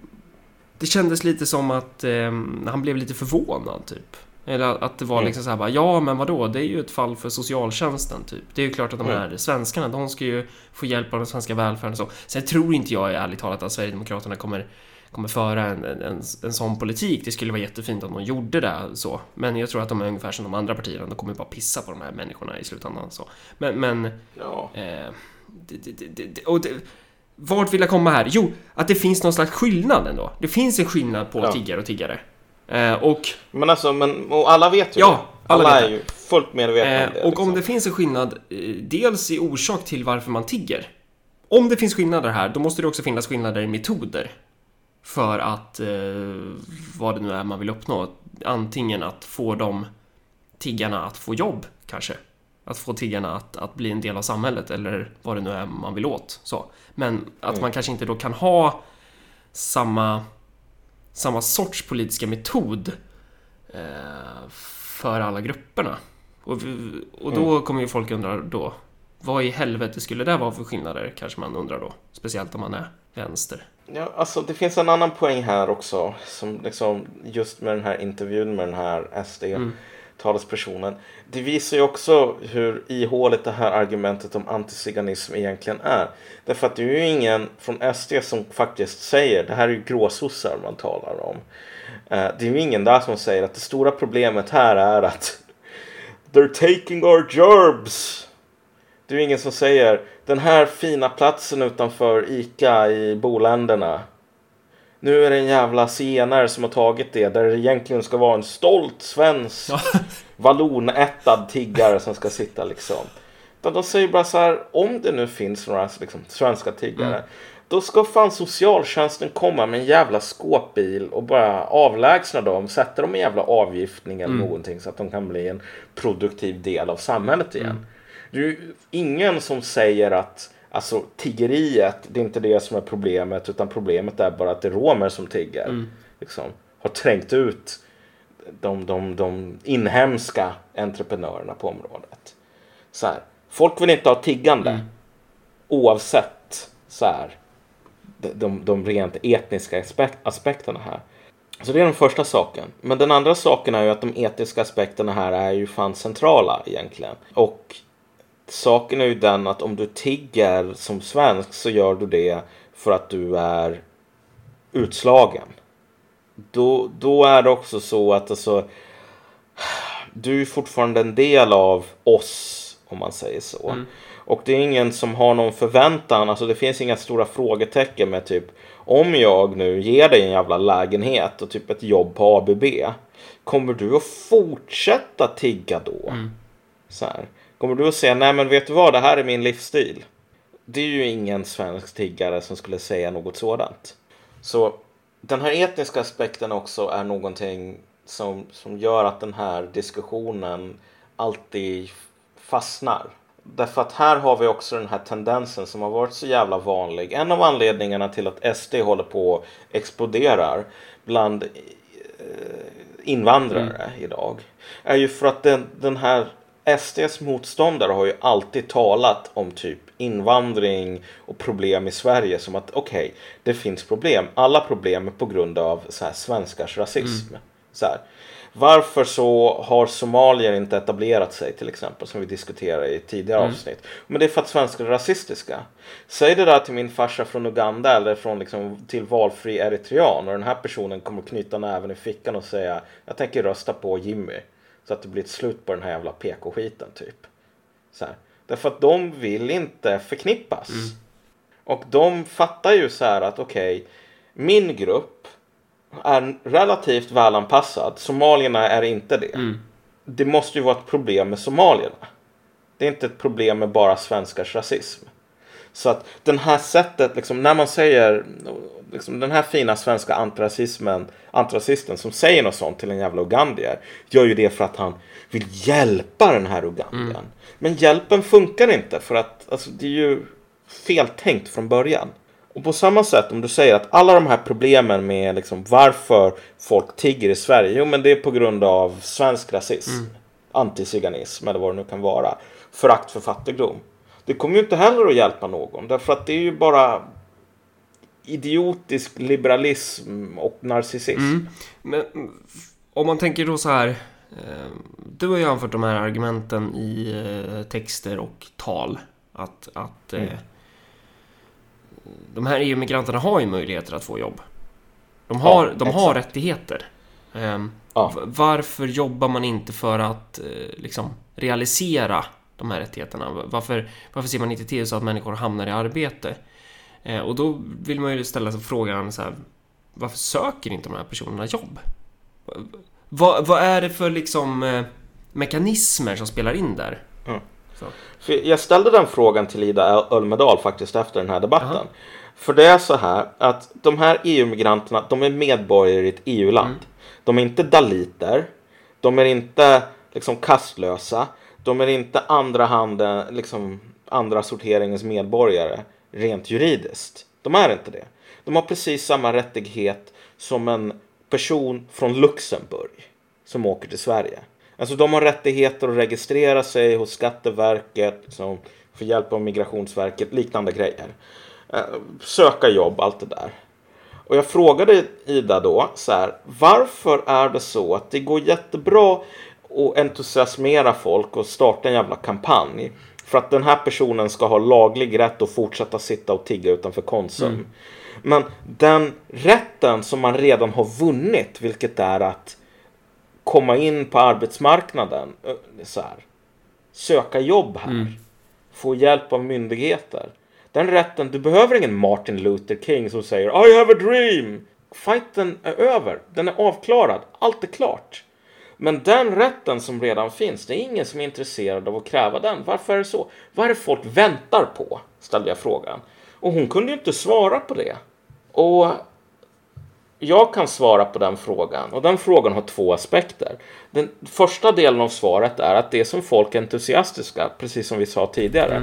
S1: Det kändes lite som att ehm, han blev lite förvånad typ. Eller att det var
S2: Mm.
S1: liksom så här bara, ja men vadå, det är ju ett fall för socialtjänsten typ. Det är ju klart att de
S2: Mm.
S1: här svenskarna, de ska ju få hjälp av den svenska välfärden och så. Sen tror inte jag ärligt talat att Sverigedemokraterna kommer, kommer föra en, en, en, en sån politik. Det skulle vara jättefint om de gjorde det så. Men jag tror att de är ungefär som de andra partierna, de kommer bara pissa på de här människorna i slutändan. Så. Men, men
S2: ja.
S1: Eh, det, det, det, och det, vart vill jag komma här? Jo, att det finns någon slags skillnad ändå. Det finns en skillnad på
S2: Ja.
S1: tiggare och tiggare. Eh, och
S2: Men alltså, men, och alla vet ju
S1: Ja.
S2: det. Alla,
S1: vet
S2: är ju fullt medvetna
S1: Eh,
S2: om det.
S1: och
S2: liksom.
S1: om det finns en skillnad, eh, dels i orsak till varför man tigger. Om det finns skillnader här, då måste det också finnas skillnader i metoder. För att, eh, vad det nu är man vill uppnå. Antingen att få de tiggarna att få jobb, kanske. Att få tiggarna att, att bli en del av samhället, eller vad det nu är man vill åt. Så. Men att
S2: Mm.
S1: man kanske inte då kan ha samma, samma sorts politiska metod eh, för alla grupperna. Och, och då
S2: Mm.
S1: kommer ju folk undra då, vad i helvete skulle det vara för skillnader? Kanske man undrar då. Speciellt om man är vänster.
S2: Ja, alltså det finns en annan poäng här också. Som liksom just med den här intervjun med den här talespersonen. Det visar ju också hur ihåligt det här argumentet om antiziganism egentligen är. Därför att det är ju ingen från SD som faktiskt säger, det här är ju gråsossar man talar om. Eh, det är ju ingen där som säger att det stora problemet här är att They're taking our jobs. Det är ju ingen som säger den här fina platsen utanför ICA i Boländerna. Nu är det en jävla zigenare som har tagit det där det egentligen ska vara en stolt svensk vallonättad tiggare som ska sitta liksom. Utan de säger bara så här, om det nu finns några liksom, svenska tiggare. Då ska fan socialtjänsten komma med en jävla skåpbil och bara avlägsna dem, sätta dem i jävla avgiftning eller någonting så att de kan bli en produktiv del av samhället igen. Det är ju ingen som säger att alltså, tiggeriet, det är inte det som är problemet utan problemet är bara att det är romer som tigger. Liksom, har trängt ut de, de, de inhemska entreprenörerna på området. Så här, folk vill inte ha tiggande oavsett så här, de, de, de rent etniska aspek- aspekterna här. Så det är den första saken. Men den andra saken är ju att de etiska aspekterna här är ju fan centrala egentligen. Och saken är ju den att om du tigger som svensk så gör du det för att du är utslagen. Då, då är det också så att alltså, du är fortfarande en del av oss om man säger så. Och det är ingen som har någon förväntan, alltså det finns inga stora frågetecken med typ om jag nu ger dig en jävla lägenhet och typ ett jobb på ABB. Kommer du att fortsätta tigga då? Så här. Kommer du att säga nej men vet du vad det här är min livsstil. Det är ju ingen svensk tiggare som skulle säga något sådant. Så den här etniska aspekten också är någonting som, som gör att den här diskussionen alltid fastnar. Därför att här har vi också den här tendensen som har varit så jävla vanlig. En av anledningarna till att SD håller på och exploderar bland eh, invandrare idag är ju för att den, den här SDs motståndare har ju alltid talat om typ invandring och problem i Sverige som att okej, det finns problem. Alla problem är på grund av så här, svenskars rasism. Så här. Varför så har somalier inte etablerat sig till exempel som vi diskuterade i tidigare avsnitt. Men det är för att svenskar är rasistiska. Säg det där till min farsa från Uganda eller från liksom till valfri eritrean och den här personen kommer knyta näven i fickan och säga jag tänker rösta på Jimmy. Så att det blir ett slut på den här jävla PK-skiten typ. Så här. Därför att de vill inte förknippas. Och de fattar ju så här att okej, min grupp är relativt välanpassad. Somalierna är inte det. Det måste ju vara ett problem med somalierna. Det är inte ett problem med bara svenskars rasism. Så att den här sättet, liksom, när man säger liksom, den här fina svenska antirasismen, antirasisten som säger något sånt till en jävla ugandier gör ju det för att han vill hjälpa den här ugandiern. Men hjälpen funkar inte för att alltså, det är ju feltänkt från början. Och på samma sätt om du säger att alla de här problemen med liksom, varför folk tigger i Sverige, jo men det är på grund av svensk rasism, antiziganism eller vad det nu kan vara, förakt för fattigdom. Det kommer ju inte heller att hjälpa någon därför att det är ju bara idiotisk liberalism och narcissism.
S1: Men mm, om man tänker då så här. eh, Du har ju anfört de här argumenten i eh, texter och tal. Att, att eh, de här EU-migranterna har ju möjligheter att få jobb. De har,
S2: Ja,
S1: de har
S2: exakt.
S1: rättigheter.
S2: Ja.
S1: Varför jobbar man inte för att liksom, realisera de här rättigheterna? Varför, varför ser man inte till så att människor hamnar i arbete? Eh, och då vill man ju ställa sig frågan så här, varför söker inte de här personerna jobb? Vad, vad är det för liksom eh, mekanismer som spelar in där.
S2: Mm. Jag ställde den frågan till Ida Ölmedal faktiskt efter den här debatten.
S1: Aha.
S2: För det är så här att de här EU-migranterna, de är medborgare i ett EU-land. De är inte daliter. De är inte liksom kastlösa. De är inte andra handen, liksom andra sorteringens medborgare rent juridiskt. De är inte det. De har precis samma rättighet som en person från Luxemburg som åker till Sverige. Alltså de har rättigheter att registrera sig hos Skatteverket, liksom, få hjälp av Migrationsverket, liknande grejer. Eh, söka jobb, allt det där. Och jag frågade Ida då så här, varför är det så att det går jättebra att entusiasmera folk och starta en jävla kampanj för att den här personen ska ha laglig rätt att fortsätta sitta och tigga utanför Konsum. Men den rätten som man redan har vunnit, vilket är att komma in på arbetsmarknaden, så här, söka jobb här, få hjälp av myndigheter. Den rätten, du behöver ingen Martin Luther King som säger I have a dream. Fighten är över, den är avklarad, allt är klart. Men den rätten som redan finns, det är ingen som är intresserad av att kräva den. Varför är det så? Vad är det folk väntar på? Ställde jag frågan. Och hon kunde ju inte svara på det. Och jag kan svara på den frågan och den frågan har två aspekter. Den första delen av svaret är att det som folk är entusiastiska, precis som vi sa tidigare,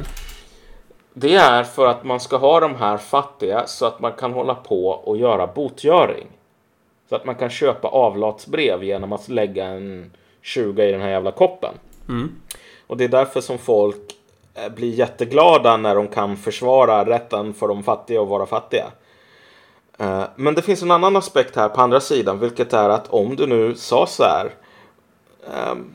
S2: det är för att man ska ha de här fattiga så att man kan hålla på och göra botgöring. Så att man kan köpa avlatsbrev genom att lägga en 20 i den här jävla koppen. Och det är därför som folk eh, blir jätteglada när de kan försvara rätten för de fattiga att vara fattiga. Eh, Men det finns en annan aspekt här på andra sidan, vilket är att om du nu sa så här. ehm,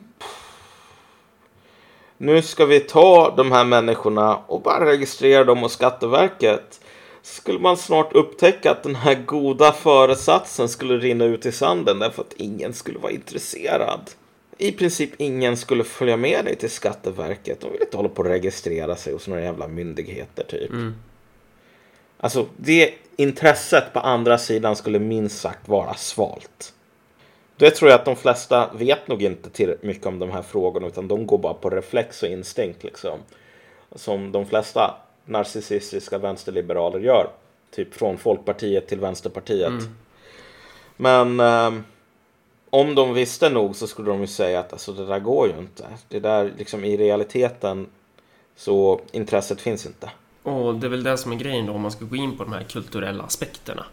S2: nu ska vi ta de här människorna och bara registrera dem hos Skatteverket. Skulle man snart upptäcka att den här goda föresatsen skulle rinna ut i sanden därför att ingen skulle vara intresserad. I princip ingen skulle följa med dig till Skatteverket. De vill inte hålla på och registrera sig hos några jävla myndigheter typ. Alltså det intresset på andra sidan skulle minst sagt vara svalt. Det tror jag att de flesta vet nog inte tillräckligt mycket om de här frågorna utan de går bara på reflex och instinkt liksom. Som de flesta narcissistiska vänsterliberaler gör. Typ från Folkpartiet till Vänsterpartiet. Men ehm, om de visste nog så skulle de ju säga att alltså, det där går ju inte. Det där liksom i realiteten så intresset finns inte.
S1: Och det är väl det som är grejen då om man ska gå in på de här kulturella aspekterna.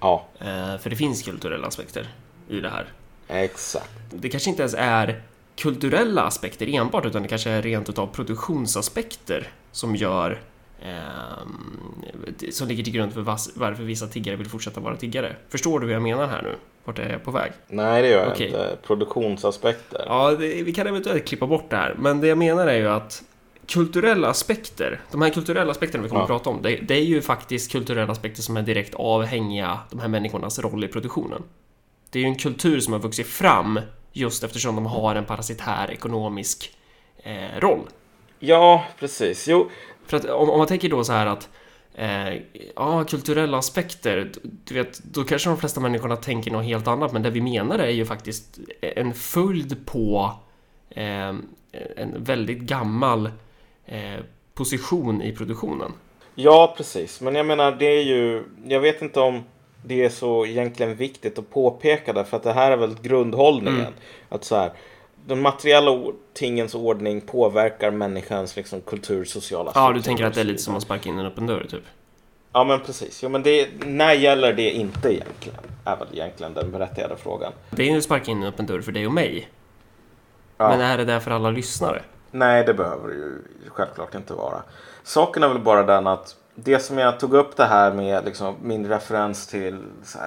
S2: Ja,
S1: Eh, för det finns kulturella aspekter i det här.
S2: exakt.
S1: Det kanske inte ens är kulturella aspekter enbart utan det kanske är rent utav produktionsaspekter som gör ehm, som ligger till grund för varför vissa tiggare vill fortsätta vara tiggare. Förstår du vad jag menar här nu? Vart är jag på väg?
S2: Nej, det gör jag
S1: Okej.
S2: inte. Produktionsaspekter.
S1: Ja, det, vi kan eventuellt klippa bort det här, men det jag menar är ju att kulturella aspekter, de här kulturella aspekterna vi kommer
S2: Ja.
S1: att prata om, det, det är ju faktiskt kulturella aspekter som är direkt avhängiga de här människornas roll i produktionen. Det är ju en kultur som har vuxit fram just eftersom de har en parasitär ekonomisk eh, roll.
S2: Ja, precis. Jo,
S1: För att om, om man tänker då så här att eh, ja, kulturella aspekter, du vet, då kanske de flesta människorna tänker något helt annat, men det vi menar är ju faktiskt en följd på eh, en väldigt gammal eh, position i produktionen.
S2: Ja, precis. Men jag menar, det är ju... Jag vet inte om det är så egentligen viktigt att påpeka det, för att det här är väl grundhållningen.
S1: Mm.
S2: Att så här, den materiella tingens ordning påverkar människans liksom, kultur, sociala
S1: Ja, du tänker att det är lite som att sparka in en öppen dörr, typ.
S2: Ja, men precis. Jo, men det, när gäller det inte egentligen? Är väl egentligen den berättigade frågan.
S1: Det är ju att sparka in en öppen dörr för dig och mig.
S2: Ja.
S1: Men är det där för alla lyssnare?
S2: Nej, det behöver det ju självklart inte vara. Saken är väl bara den att det som jag tog upp det här med liksom, min referens till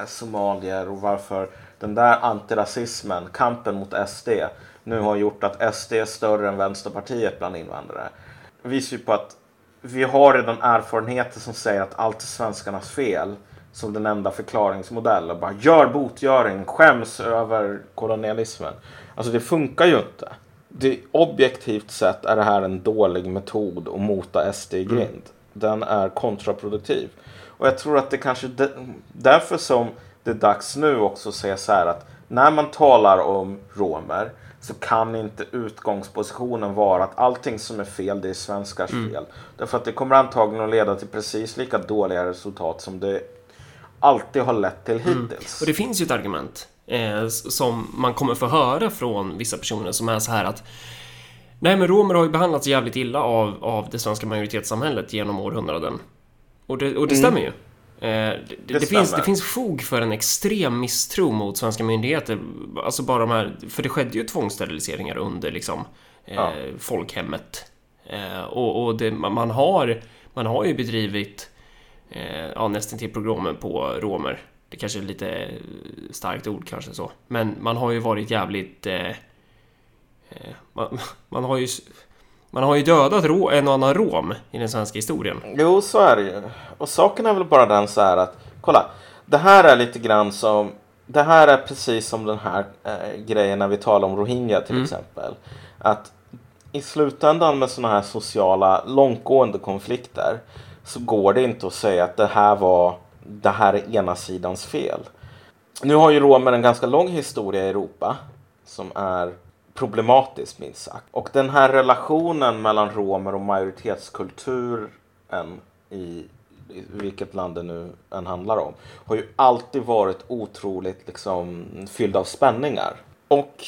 S2: somalier och varför den där antirasismen, kampen mot SD, nu har gjort att SD är större än Vänsterpartiet bland invandrare. visar ju på att vi har redan erfarenheter som säger att allt är svenskarnas fel som den enda förklaringsmodellen. Bara gör botgöring, skäms över kolonialismen. Alltså det funkar ju inte. Det, objektivt sett är det här en dålig metod att mota SD i grind. Den är kontraproduktiv. Och jag tror att det kanske de, därför som det är dags nu också att säga så här att när man talar om romer, så kan inte utgångspositionen vara att allting som är fel det är svenskars
S1: Mm.
S2: fel. Därför att det kommer antagligen att leda till precis lika dåliga resultat som det alltid har lett till hittills.
S1: Mm. Och det finns ju ett argument eh, som man kommer få höra från vissa personer som är så här att Nej men romer har ju behandlats jävligt illa av, av det svenska majoritetssamhället genom århundraden. Och det, och det stämmer ju. Eh, det, det, finns,
S2: stämmer.
S1: det finns fog för en extrem misstro mot svenska myndigheter. Alltså bara de här, för det skedde ju tvångssteriliseringar under liksom eh,
S2: Ja.
S1: folkhemmet. Eh, och och det, man, har, man har ju bedrivit eh, ja, nästan till programmen på romer. Det kanske är lite starkt ord kanske så. Men man har ju varit jävligt... Eh, eh, man, man har ju... Man har ju dödat rå, en och annan rom i den svenska historien.
S2: Jo, så är det ju. Och saken är väl bara den så här att, kolla, det här är lite grann som, det här är precis som den här eh, grejen när vi talar om Rohingya till exempel. Att i slutändan med sådana här sociala, långtgående konflikter så går det inte att säga att det här var, det här är ena sidans fel. Nu har ju romer en ganska lång historia i Europa som är problematisk minst sagt. Och den här relationen mellan romer och majoritetskulturen i, vilket land det nu än handlar om har ju alltid varit otroligt liksom fylld av spänningar. Och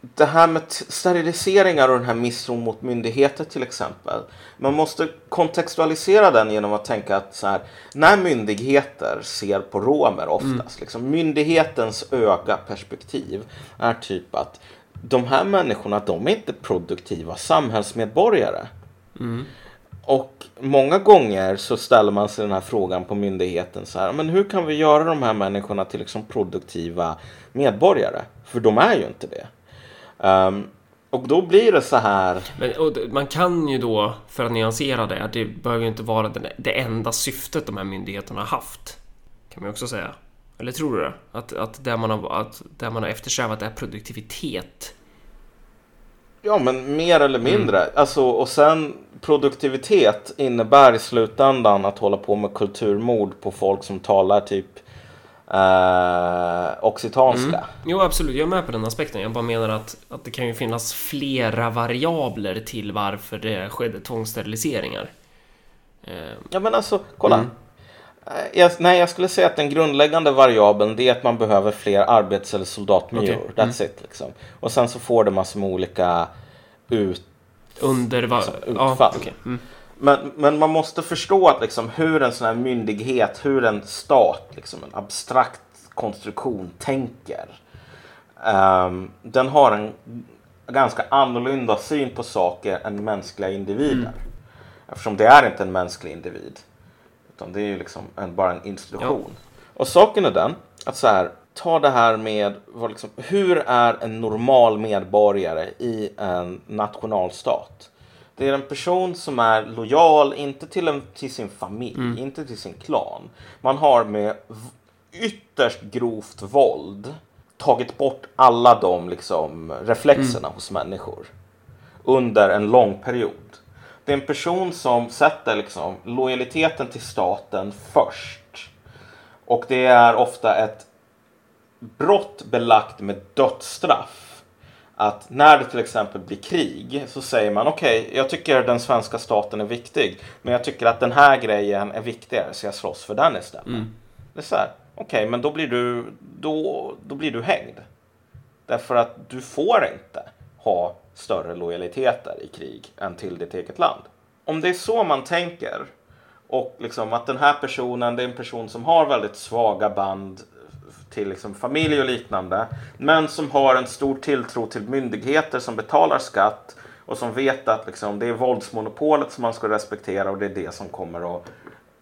S2: det här med steriliseringar och den här misstron mot myndigheter till exempel. Man måste kontextualisera den genom att tänka att så här, när myndigheter ser på romer oftast, liksom, myndighetens öga perspektiv är typ att de här människorna, de är inte produktiva samhällsmedborgare. Och många gånger så ställer man sig den här frågan på myndigheten så här, men hur kan vi göra de här människorna till liksom produktiva medborgare? För de är ju inte det. Ehm, och då blir det så här,
S1: Men, man kan ju då, för att nyansera det, att det behöver ju inte vara det enda syftet de här myndigheterna har haft. Kan man ju också säga. Eller tror du det? Att, att, det, man har, att det man har eftersträvat är produktivitet.
S2: ja men mer eller mindre. Alltså, och sen produktivitet innebär i slutändan att hålla på med kulturmord på folk som talar typ eh, occitanska.
S1: Jo, absolut. Jag är med på den aspekten. Jag bara menar att, att det kan ju finnas flera variabler till varför det skedde tvångssteriliseringar. Eh,
S2: Ja men alltså, kolla. Eh, Jag, nej, jag skulle säga att den grundläggande variabeln det är att man behöver fler arbets eller soldatmyror.
S1: Okej.
S2: That's it liksom. Och sen så får det massor med olika ut...
S1: under va-
S2: utfall.
S1: Ja, okej. mm.
S2: Men, men man måste förstå att liksom hur en sån här myndighet, hur en stat, liksom en abstrakt konstruktion tänker. Ehm, den har en ganska annorlunda syn på saker än mänskliga individer. Eftersom det är inte en mänsklig individ. Utan det är ju liksom en, bara en institution. Och saken är den att så här, ta det här med vad liksom, hur är en normal medborgare i en nationalstat? Det är en person som är lojal, inte till, en, till sin familj, inte till sin klan. Man har med ytterst grovt våld tagit bort alla de liksom, reflexerna hos människor under en lång period. Det är en person som sätter liksom lojaliteten till staten först. Och det är ofta ett brott belagt med dödsstraff. Att när det till exempel blir krig så säger man okej, jag tycker den svenska staten är viktig. Men jag tycker att den här grejen är viktigare så jag slåss för den istället. Det är så här, okej men då blir, du, då, då blir du hängd. Därför att du får inte ha större lojaliteter i krig än till ditt eget land. Om det är så man tänker och liksom att den här personen, det är en person som har väldigt svaga band till liksom familj och liknande, men som har en stor tilltro till myndigheter som betalar skatt och som vet att liksom, det är våldsmonopolet som man ska respektera och det är det som kommer att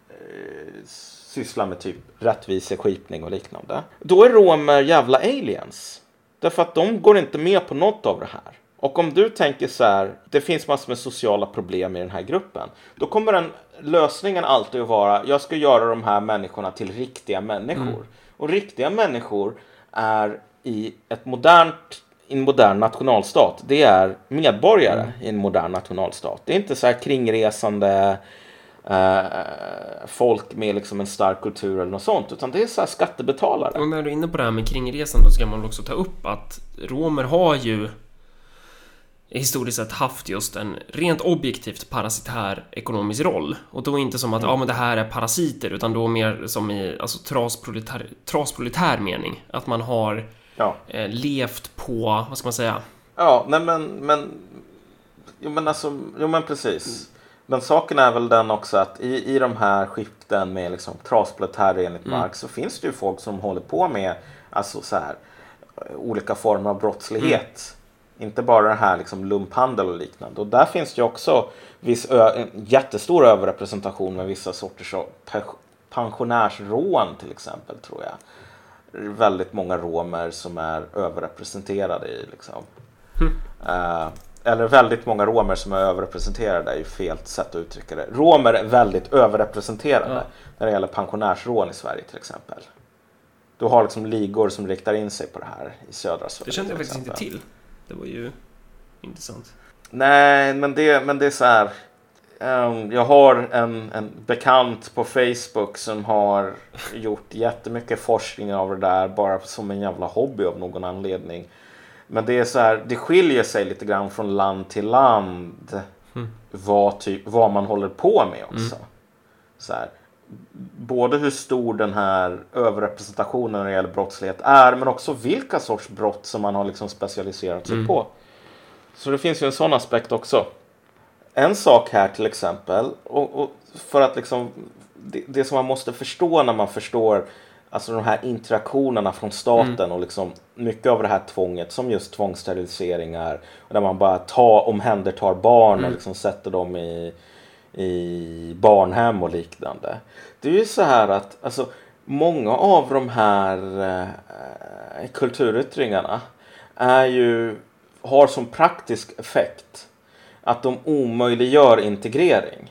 S2: eh, syssla med typ rättviseskipning och liknande. Då är romer jävla aliens. Därför att de går inte med på något av det här. Och om du tänker så här, det finns massor med sociala problem i den här gruppen. Då kommer den, lösningen alltid att vara, jag ska göra de här människorna till riktiga människor. Och riktiga människor är i ett modernt, i en modern nationalstat. Det är medborgare i en modern nationalstat. Det är inte så här kringresande eh, folk med liksom en stark kultur eller något sånt. Utan det är så här skattebetalare.
S1: Om jag är inne på det här med kringresan då ska man också ta upp att romer har ju historiskt sett haft just en rent objektivt parasitär ekonomisk roll. Och då inte som att ja, men det här är parasiter, utan då mer som i alltså, trasproletär, trasproletär mening. Att man har
S2: Ja.
S1: eh, levt på, vad ska man säga?
S2: Ja, nej men, men, jo men alltså, jo men precis. Men saken är väl den också att i, i de här skiften med liksom trasproletärer enligt Marx så finns det ju folk som håller på med alltså så här, olika former av brottslighet. Inte bara det här liksom lumphandel och liknande. Och där finns det ju också viss en jättestor överrepresentation med vissa sorters pensionärsrån till exempel tror jag. Väldigt många romer som är överrepresenterade i liksom. Eh, eller väldigt många romer som är överrepresenterade är ju fel sätt att uttrycka det. Romer är väldigt överrepresenterade
S1: Ja.
S2: när det gäller pensionärsrån i Sverige till exempel. Du har liksom ligor som riktar in sig på det här i södra Sverige.
S1: Det kände jag faktiskt inte till. Det var ju intressant.
S2: Nej, men det, men det är så här. ehm, jag har en, en bekant på Facebook som har gjort jättemycket forskning av det där bara som en jävla hobby av någon anledning. Men det är så här, det skiljer sig lite grann från land till land vad, typ, vad man håller på med också. Så här, både hur stor den här överrepresentationen när det gäller brottslighet är men också vilka sorts brott som man har liksom specialiserat sig på. Så det finns ju en sån aspekt också. En sak här till exempel, och, och för att liksom det, det som man måste förstå när man förstår alltså de här interaktionerna från staten och liksom mycket av det här tvånget som just tvångssteriliseringar där man bara tar, omhändertar barn och liksom sätter dem i, i barnhem och liknande. Det är ju så här att alltså, många av de här eh, kulturyttringarna är ju, har som praktisk effekt att de omöjliggör integrering.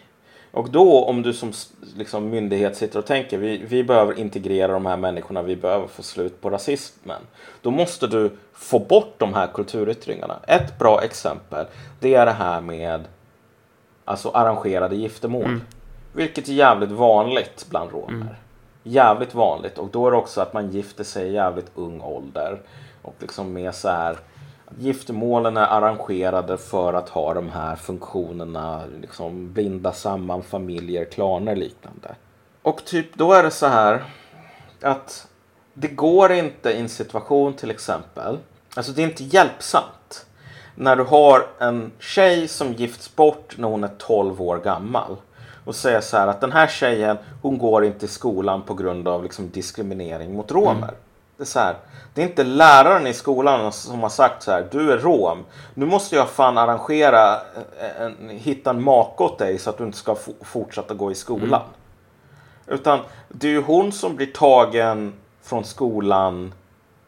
S2: Och då om du som liksom, myndighet sitter och tänker vi, vi behöver integrera de här människorna, vi behöver få slut på rasismen. Då måste du få bort de här kulturyttringarna. Ett bra exempel det är det här med alltså arrangerade giftermål. Vilket är jävligt vanligt bland romer. Jävligt vanligt och då är det också att man gifter sig i jävligt ung ålder. Och liksom med så här Giftermålen är arrangerade för att ha de här funktionerna, liksom binda samman familjer, klaner liknande. Och typ då är det så här att det går inte i en situation till exempel, alltså det är inte hjälpsamt när du har en tjej som gifts bort när hon är 12 år gammal och säger så här att den här tjejen hon går inte i skolan på grund av liksom diskriminering mot romer. Det, är så här, det är inte läraren i skolan som har sagt så här du är rom. Nu måste jag fan arrangera, en, hitta en make åt dig så att du inte ska fortsätta gå i skolan. Utan det är ju hon som blir tagen från skolan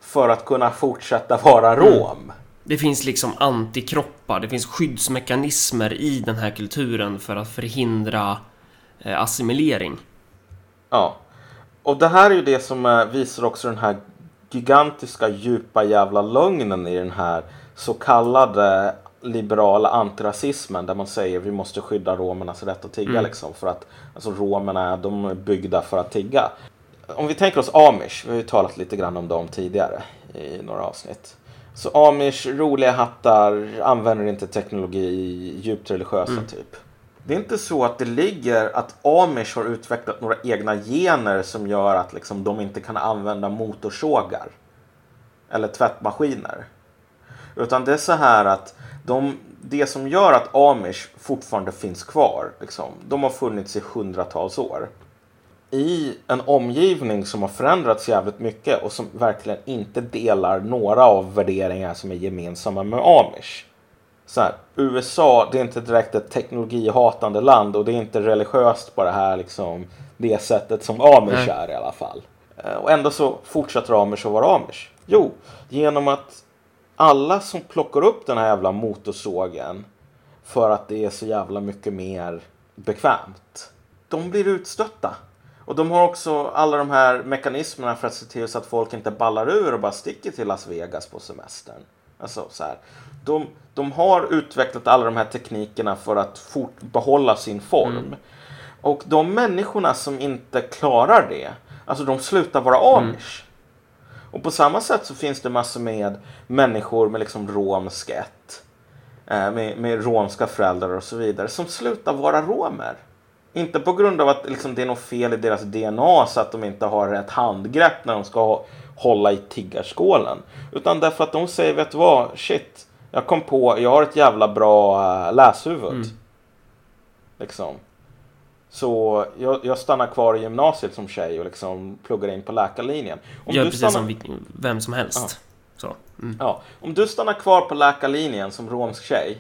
S2: för att kunna fortsätta vara rom.
S1: Det finns liksom antikroppar, det finns skyddsmekanismer i den här kulturen för att förhindra eh, assimilering.
S2: Ja. Och det här är ju det som eh, visar också den här gigantiska djupa jävla lögnen i den här så kallade liberala antirasismen där man säger vi måste skydda romernas rätt att tigga liksom för att alltså romerna de är byggda för att tigga. Om vi tänker oss amish, vi har ju talat lite grann om dem tidigare i några avsnitt. Så amish, roliga hattar, använder inte teknologi, djupt religiösa typ. Det är inte så att det ligger att amish har utvecklat några egna gener som gör att liksom, de inte kan använda motorsågar. Eller tvättmaskiner. Utan det är så här att de, det som gör att amish fortfarande finns kvar, liksom, de har funnits i hundratals år. I en omgivning som har förändrats jävligt mycket och som verkligen inte delar några av värderingar som är gemensamma med amish. Så här, USA, det är inte direkt ett teknologihatande land och det är inte religiöst på det här liksom, det sättet som amish är i alla fall. Eh, Och ändå så fortsätter amish att vara amish. Jo, genom att alla som plockar upp den här jävla motorsågen för att det är så jävla mycket mer bekvämt. De blir utstötta. Och de har också alla de här mekanismerna för att se till så att folk inte ballar ur och bara sticker till Las Vegas på semestern. Alltså så här. De, de har utvecklat alla de här teknikerna för att fort behålla sin form. Och de människorna som inte klarar det, alltså de slutar vara amish. Och på samma sätt så finns det massor med människor med liksom romsk ett. eh, med, med romska föräldrar och så vidare som slutar vara romer. Inte på grund av att liksom, det är något fel i deras DNA så att de inte har rätt handgrepp när de ska hålla i tiggarskålen. Utan därför att de säger, vet du vad, shit, jag kom på, jag har ett jävla bra äh, läshuvud.
S1: Mm.
S2: Liksom. Så jag, jag stannar kvar i gymnasiet som tjej och liksom pluggar in på läkarlinjen. Om
S1: Gör
S2: du
S1: precis
S2: stannar-
S1: som vilken- vem som helst. Så. Mm.
S2: Ja, om du stannar kvar på läkarlinjen som romsk tjej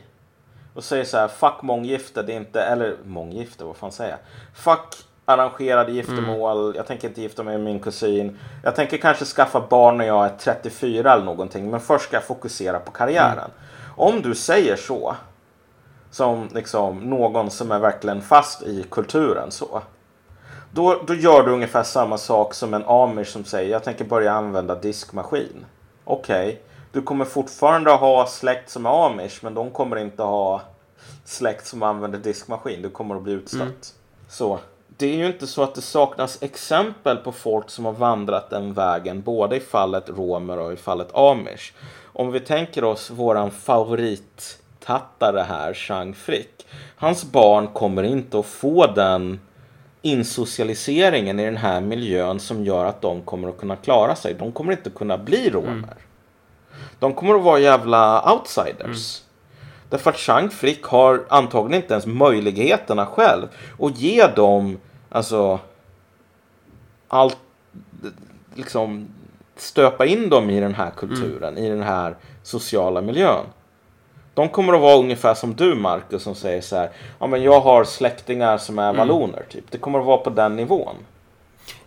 S2: och säger så här, fuck månggifte, det är inte, eller månggifte, vad fan säger jag? Fuck arrangerade giftermål, jag tänker inte gifta mig med min kusin. Jag tänker kanske skaffa barn när jag är 34 eller någonting, men först ska jag fokusera på karriären. Om du säger så, som liksom någon som är verkligen fast i kulturen så. Då, då gör du ungefär samma sak som en amish som säger jag tänker börja använda diskmaskin. Okej, du kommer fortfarande ha släkt som är amish men de kommer inte ha släkt som använder diskmaskin. Du kommer att bli utstött. Så det är ju inte så att det saknas exempel på folk som har vandrat den vägen både i fallet romer och i fallet amish. Om vi tänker oss våran favorittattare här, Chang Frick. Hans barn kommer inte att få den insocialiseringen i den här miljön som gör att de kommer att kunna klara sig. De kommer inte kunna bli romer. De kommer att vara jävla outsiders. Därför att Chang Frick har antagligen inte ens möjligheterna själv att ge dem, alltså, allt, liksom, stöpa in dem i den här kulturen, i den här sociala miljön. De kommer att vara ungefär som du Marcus som säger så här, ja men jag har släktingar som är valloner typ. Det kommer att vara på den nivån.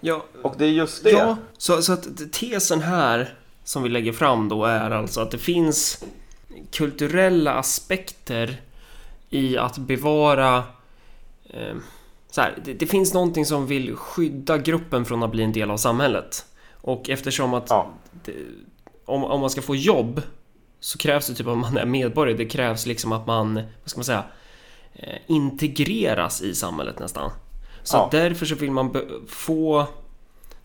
S1: Ja,
S2: Och det är just det.
S1: Ja, så, så att tesen här som vi lägger fram då är alltså att det finns kulturella aspekter i att bevara eh, så här, det, det finns någonting som vill skydda gruppen från att bli en del av samhället. Och eftersom att
S2: Ja.
S1: det, om, om man ska få jobb så krävs det typ att man är medborgare. Det krävs liksom att man, vad ska man säga, eh, integreras i samhället nästan. Så
S2: Ja.
S1: därför så vill man få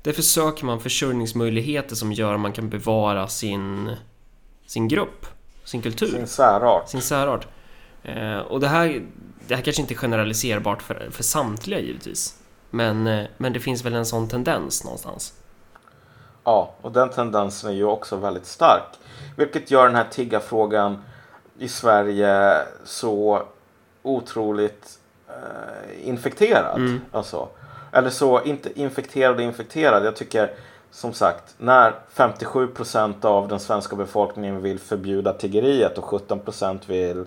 S1: Därför söker man försörjningsmöjligheter som gör att man kan bevara sin, sin grupp, sin kultur,
S2: Sin
S1: sin,
S2: särart.
S1: särart. Eh, och det här, det här kanske inte är generaliserbart för, för samtliga givetvis. Men, eh, men det finns väl en sån tendens någonstans.
S2: Ja, och den tendensen är ju också väldigt stark. Vilket gör den här tiggarfrågan i Sverige så otroligt eh, infekterad.
S1: Mm.
S2: Alltså, eller så, inte infekterad och infekterad. Jag tycker som sagt, när 57% av den svenska befolkningen vill förbjuda tiggeriet och 17% vill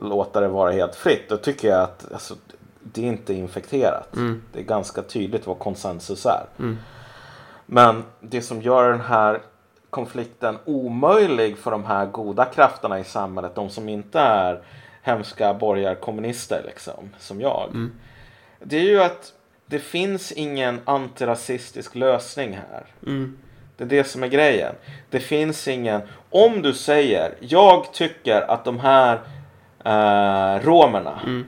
S2: låta det vara helt fritt. Då tycker jag att alltså, det är inte infekterat.
S1: Mm.
S2: Det är ganska tydligt vad konsensus är.
S1: Mm.
S2: Men det som gör den här konflikten omöjlig för de här goda krafterna i samhället, de som inte är hemska borgarkommunister liksom, som jag.
S1: Mm.
S2: Det är ju att det finns ingen antirasistisk lösning här.
S1: Mm.
S2: Det är det som är grejen. Det finns ingen... Om du säger, jag tycker att de här eh, romerna,
S1: Mm.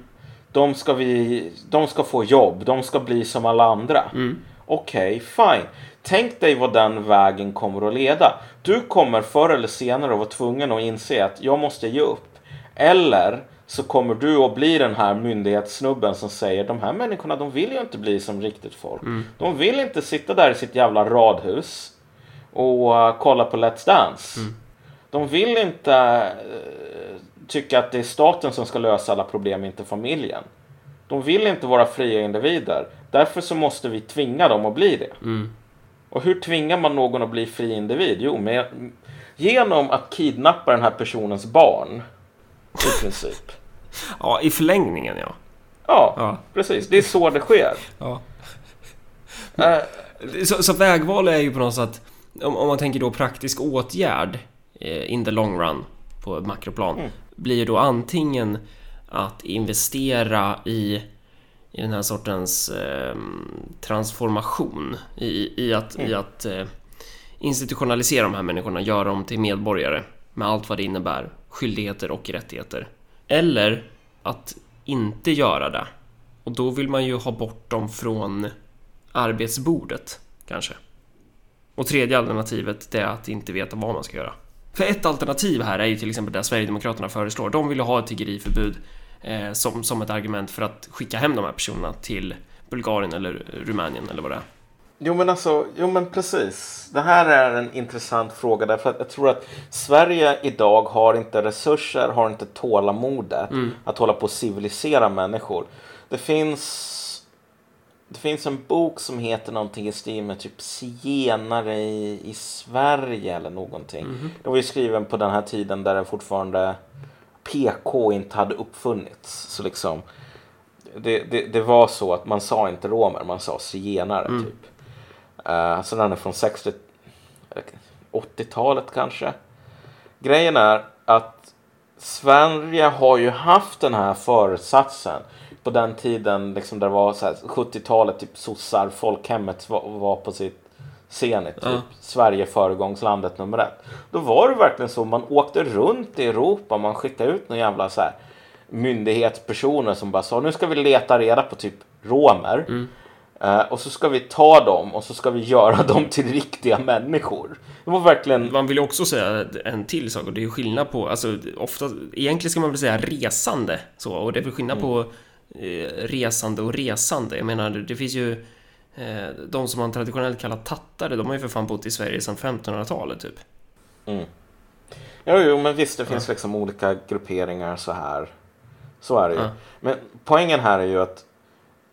S2: de, ska vi, de ska få jobb, de ska bli som alla andra.
S1: Mm.
S2: Okej, fine. Tänk dig vad den vägen kommer att leda. Du kommer förr eller senare att vara tvungen att inse att jag måste ge upp. Eller så kommer du att bli den här myndighetssnubben som säger de här människorna de vill ju inte bli som riktigt folk. De vill inte sitta där i sitt jävla radhus och uh, kolla på Let's Dance. De vill inte uh, tycka att det är staten som ska lösa alla problem, inte familjen. De vill inte vara fria individer. Därför så måste vi tvinga dem att bli det.
S1: Mm.
S2: Och hur tvingar man någon att bli fri individ? Jo, med, genom att kidnappa den här personens barn. I princip.
S1: Ja, i förlängningen ja.
S2: Ja,
S1: Ja.
S2: precis. Det är så det sker.
S1: ja.
S2: Eh,
S1: Så, så vägval är ju på något sätt, om, om man tänker då praktisk åtgärd eh, in the long run på makroplan,
S2: Mm.
S1: blir ju då antingen att investera i, i den här sortens eh, transformation, i, i att, i att eh, institutionalisera de här människorna, göra dem till medborgare med allt vad det innebär, skyldigheter och rättigheter. Eller att inte göra det. Och då vill man ju ha bort dem från arbetsbordet, kanske. Och tredje alternativet, det är att inte veta vad man ska göra. För ett alternativ här är ju till exempel det Sverigedemokraterna föreslår. De vill ju ha ett tiggeriförbud eh, som, som ett argument för att skicka hem de här personerna till Bulgarien eller Rumänien eller vad det är.
S2: Jo men alltså, jo men precis. Det här är en intressant fråga därför att jag tror att Sverige idag har inte resurser, har inte tålamodet att hålla på och civilisera människor. Det finns det finns en bok som heter någonting i stil med typ zigenare i, i Sverige eller någonting. Den var ju skriven på den här tiden där det fortfarande PK inte hade uppfunnits. Så liksom det, det, det var så att man sa inte romer, man sa zigenare typ. Uh, så den är från 60 80-talet kanske. Grejen är att Sverige har ju haft den här föresatsen på den tiden liksom där det var så här 70-talet, typ sossar, folkhemmet var, var på sitt zenit. Typ.
S1: Ja.
S2: Sverige föregångslandet nummer ett. Då var det verkligen så, man åkte runt i Europa, man skickade ut några jävla så här myndighetspersoner som bara sa nu ska vi leta reda på typ romer. Eh, och så ska vi ta dem och så ska vi göra dem till riktiga människor. Det var verkligen...
S1: Man vill ju också säga en till sak och det är ju skillnad på, alltså ofta, egentligen ska man väl säga resande så och det är väl skillnad på eh, resande och resande. Jag menar, det finns ju eh, de som man traditionellt kallar tattare, de har ju för fan bott i Sverige sedan 1500-talet typ.
S2: Jo, jo, men visst, det finns liksom olika grupperingar så här. Så är det ju.
S1: Ja.
S2: Men poängen här är ju att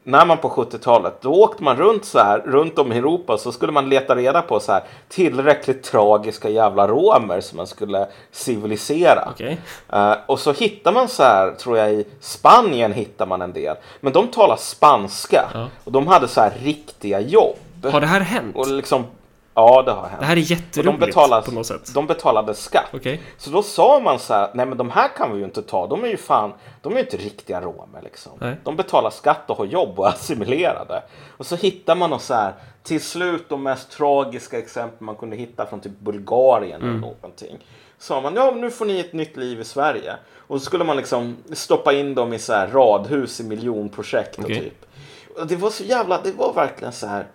S2: när man på 70-talet, då åkte man runt så här, runt om i Europa, så skulle man leta reda på så här tillräckligt tragiska jävla romer som man skulle civilisera.
S1: Okej.
S2: Eh, och så hittar man så här, tror jag i Spanien hittar man en del. Men de talar spanska.
S1: Ja.
S2: Och de hade så här riktiga jobb.
S1: Har det här hänt?
S2: Och liksom, ja det har hänt.
S1: Det här är
S2: och de,
S1: jätteroligt
S2: betalas,
S1: på något sätt.
S2: de betalade skatt.
S1: Okej.
S2: Så då sa man så här, nej men de här kan vi ju inte ta, de är ju fan, de är ju inte riktiga romer liksom.
S1: Nej.
S2: De betalar skatt och har jobb och är assimilerade. Och så hittar man så här, till slut de mest tragiska exempel man kunde hitta från typ Bulgarien
S1: Mm.
S2: eller någonting. Sa man, ja nu får ni ett nytt liv i Sverige. Och så skulle man liksom stoppa in dem i så här radhus i miljonprojekt och
S1: Okej.
S2: typ. Och det var så jävla, det var verkligen så här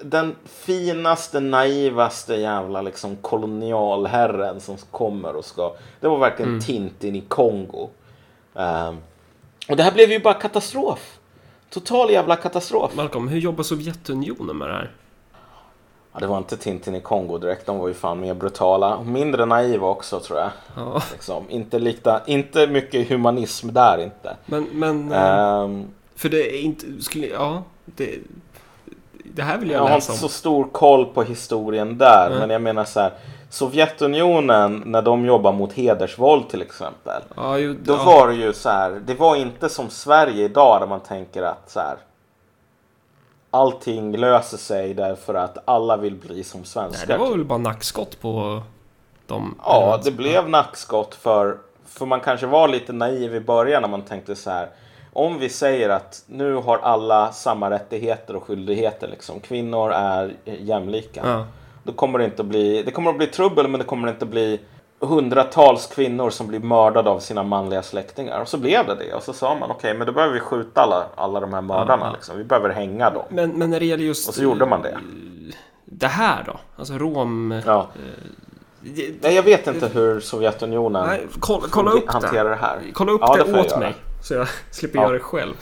S2: den finaste, naivaste jävla liksom kolonialherren som kommer och ska... Det var verkligen Tintin i Kongo. Ehm, och det här blev ju bara katastrof. Total jävla katastrof.
S1: Malcolm, hur jobbar Sovjetunionen med det här?
S2: Ja, det var inte Tintin i Kongo direkt. De var ju fan mer brutala. Och Mindre naiva också tror jag.
S1: Ja,
S2: Liksom. Inte, likta, inte mycket humanism där inte.
S1: men, men
S2: Ehm,
S1: för det är inte, skulle, ja, det, det här vill jag,
S2: Jag har
S1: läsa
S2: inte
S1: om.
S2: så stor koll på historien där,
S1: Nej.
S2: men jag menar så här. Sovjetunionen, när de jobbar mot hedersvåld till exempel.
S1: Ja, ju,
S2: Då
S1: ja.
S2: var det ju så här. Det var inte som Sverige idag där man tänker att så här. Allting löser sig därför att alla vill bli som
S1: Nej,
S2: svenskar.
S1: det var väl bara nackskott på de...
S2: Ja, det blev nackskott för, för man kanske var lite naiv i början när man tänkte så här. Om vi säger att nu har alla samma rättigheter och skyldigheter, liksom. kvinnor är jämlika.
S1: Ja.
S2: Då kommer det inte att bli, det kommer att bli trubbel men det kommer inte att bli hundratals kvinnor som blir mördade av sina manliga släktingar. Och så blev det det. Och så sa man okej, men då behöver vi skjuta alla, alla de här mördarna.
S1: Ja.
S2: Liksom. Vi behöver hänga dem.
S1: Men, men när det gäller just...
S2: Och så gjorde man det.
S1: Det här då? Alltså rom...
S2: Ja.
S1: Det-
S2: Nej, jag vet inte hur Sovjetunionen
S1: Nej, kolla, kolla upp
S2: hanterar
S1: det.
S2: det här.
S1: Kolla upp
S2: Ja,
S1: det,
S2: jag
S1: åt
S2: göra.
S1: mig. Så jag slipper
S2: Ja.
S1: göra det själv.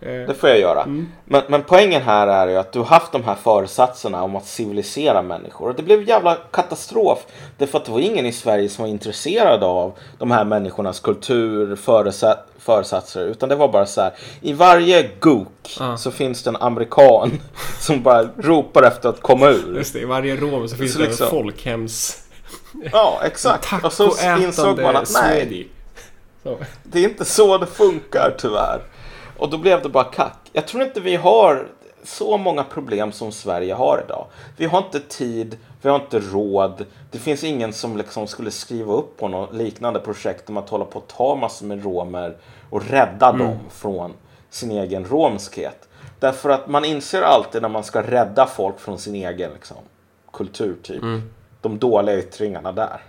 S1: Eh,
S2: Det får jag göra. Men, men poängen här är ju att du har haft de här föresatserna om att civilisera människor. Och det blev jävla katastrof. Därför att det var ingen i Sverige som var intresserad av de här människornas kultur, föresa- föresatser. Utan det var bara så här. I varje gok
S1: Ja.
S2: så finns det en amerikan som bara ropar efter att komma ur.
S1: Just det, i varje rom så finns
S2: Så
S1: det en
S2: liksom-
S1: folkhems...
S2: Ja, exakt. Och så insåg man att nej,
S1: Swedi. Så.
S2: Det är inte så det funkar tyvärr. Och då blev det bara kack. Jag tror inte vi har så många problem som Sverige har idag. Vi har inte tid, vi har inte råd. Det finns ingen som liksom skulle skriva upp på något liknande projekt om att hålla på att ta massor med romer och rädda dem från sin egen romskhet. Därför att man inser alltid när man ska rädda folk från sin egen liksom, kultur, typ. De dåliga yttringarna där.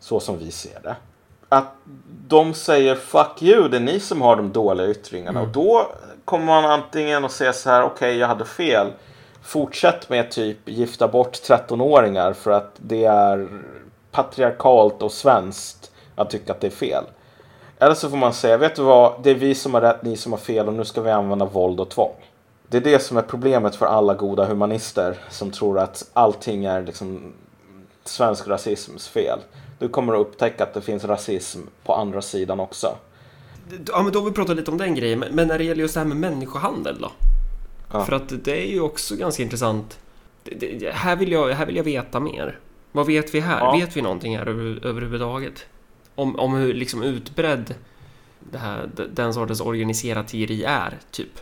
S2: Så som vi ser det att de säger fuck you, det är ni som har de dåliga yttringarna. Och då kommer man antingen att säga så här, okej jag hade fel. fortsätt med typ gifta bort 13-åringar för att det är patriarkalt och svenskt att tycka att det är fel. Eller så får man säga, vet du vad, det är vi som har rätt, ni som har fel och nu ska vi använda våld och tvång. Det är det som är problemet för alla goda humanister som tror att allting är liksom svensk rasisms fel. Du kommer att upptäcka att det finns rasism på andra sidan också.
S1: Ja, men då har vi pratat lite om den grejen. Men när det gäller just det här med människohandel då? Ja. För att det är ju också ganska intressant. Det, det, här, vill jag, här vill jag veta mer. Vad vet vi här? Ja. Vet vi någonting här över, överhuvudtaget? Om, om hur liksom utbredd det här, den sortens organiserat tiggeri är, typ?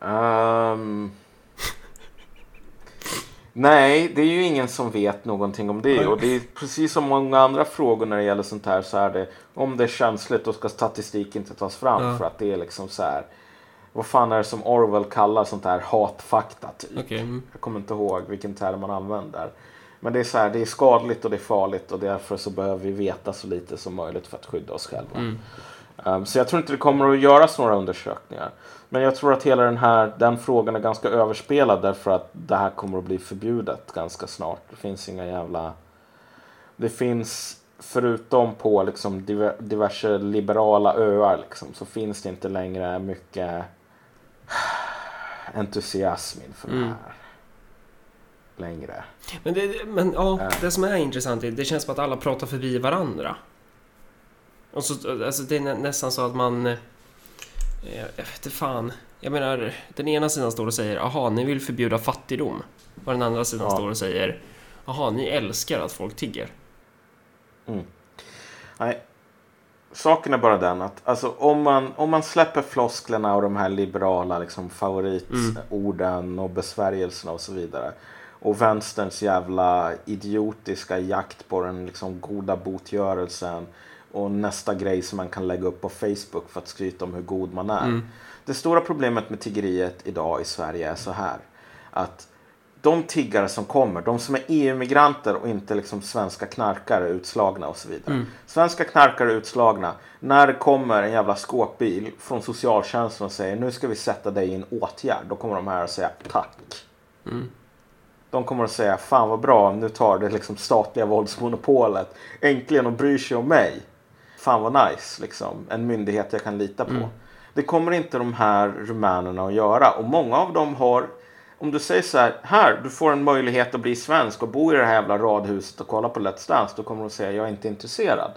S2: Um... Nej, det är ju ingen som vet någonting om det. Och det är precis som många andra frågor när det gäller sånt här så är det om det är känsligt då ska statistik inte tas fram ja. för att det är liksom så här. Vad fan är det som Orwell kallar sånt här hatfakta typ?
S1: Okay. Mm.
S2: Jag kommer inte ihåg vilken term man använder. Men det är så här, det är skadligt och det är farligt och därför så behöver vi veta så lite som möjligt för att skydda oss själva. Mm. Um, så jag tror inte det kommer att göras några undersökningar. Men jag tror att hela den här den frågan är ganska överspelad därför att det här kommer att bli förbjudet ganska snart. Det finns inga jävla... Det finns förutom på liksom diverse liberala öar liksom, så finns det inte längre mycket entusiasm inför mm. det här. Längre.
S1: Men, det, men ja, äh. det som är intressant är det känns som att alla pratar förbi varandra. Och så, alltså, det är nästan så att man... Jag vet inte fan. Jag menar, den ena sidan står och säger aha, ni vill förbjuda fattigdom. Och den andra sidan ja. står och säger aha, ni älskar att folk tigger.
S2: Mm. Nej, saken är bara den att alltså, om, man, om man släpper flosklerna och de här liberala liksom, favoritorden mm. och besvärjelserna och så vidare. Och vänsterns jävla idiotiska jakt på den liksom, goda botgörelsen och nästa grej som man kan lägga upp på Facebook för att skryta om hur god man är. Mm. Det stora problemet med tiggeriet idag i Sverige är så här. Att de tiggare som kommer, de som är EU-migranter och inte liksom svenska knarkare utslagna och så vidare. Mm. Svenska knarkare utslagna, när det kommer en jävla skåpbil från socialtjänsten och säger nu ska vi sätta dig i en åtgärd. Då kommer de här och säga tack. Mm. De kommer att säga fan vad bra, nu tar det liksom statliga våldsmonopolet äntligen och bryr sig om mig fan vad nice, liksom. en myndighet jag kan lita på. Mm. Det kommer inte de här rumänerna att göra och många av dem har om du säger så här, här, du får en möjlighet att bli svensk och bo i det här jävla radhuset och kolla på Let's Dance, då kommer de säga jag är inte intresserad.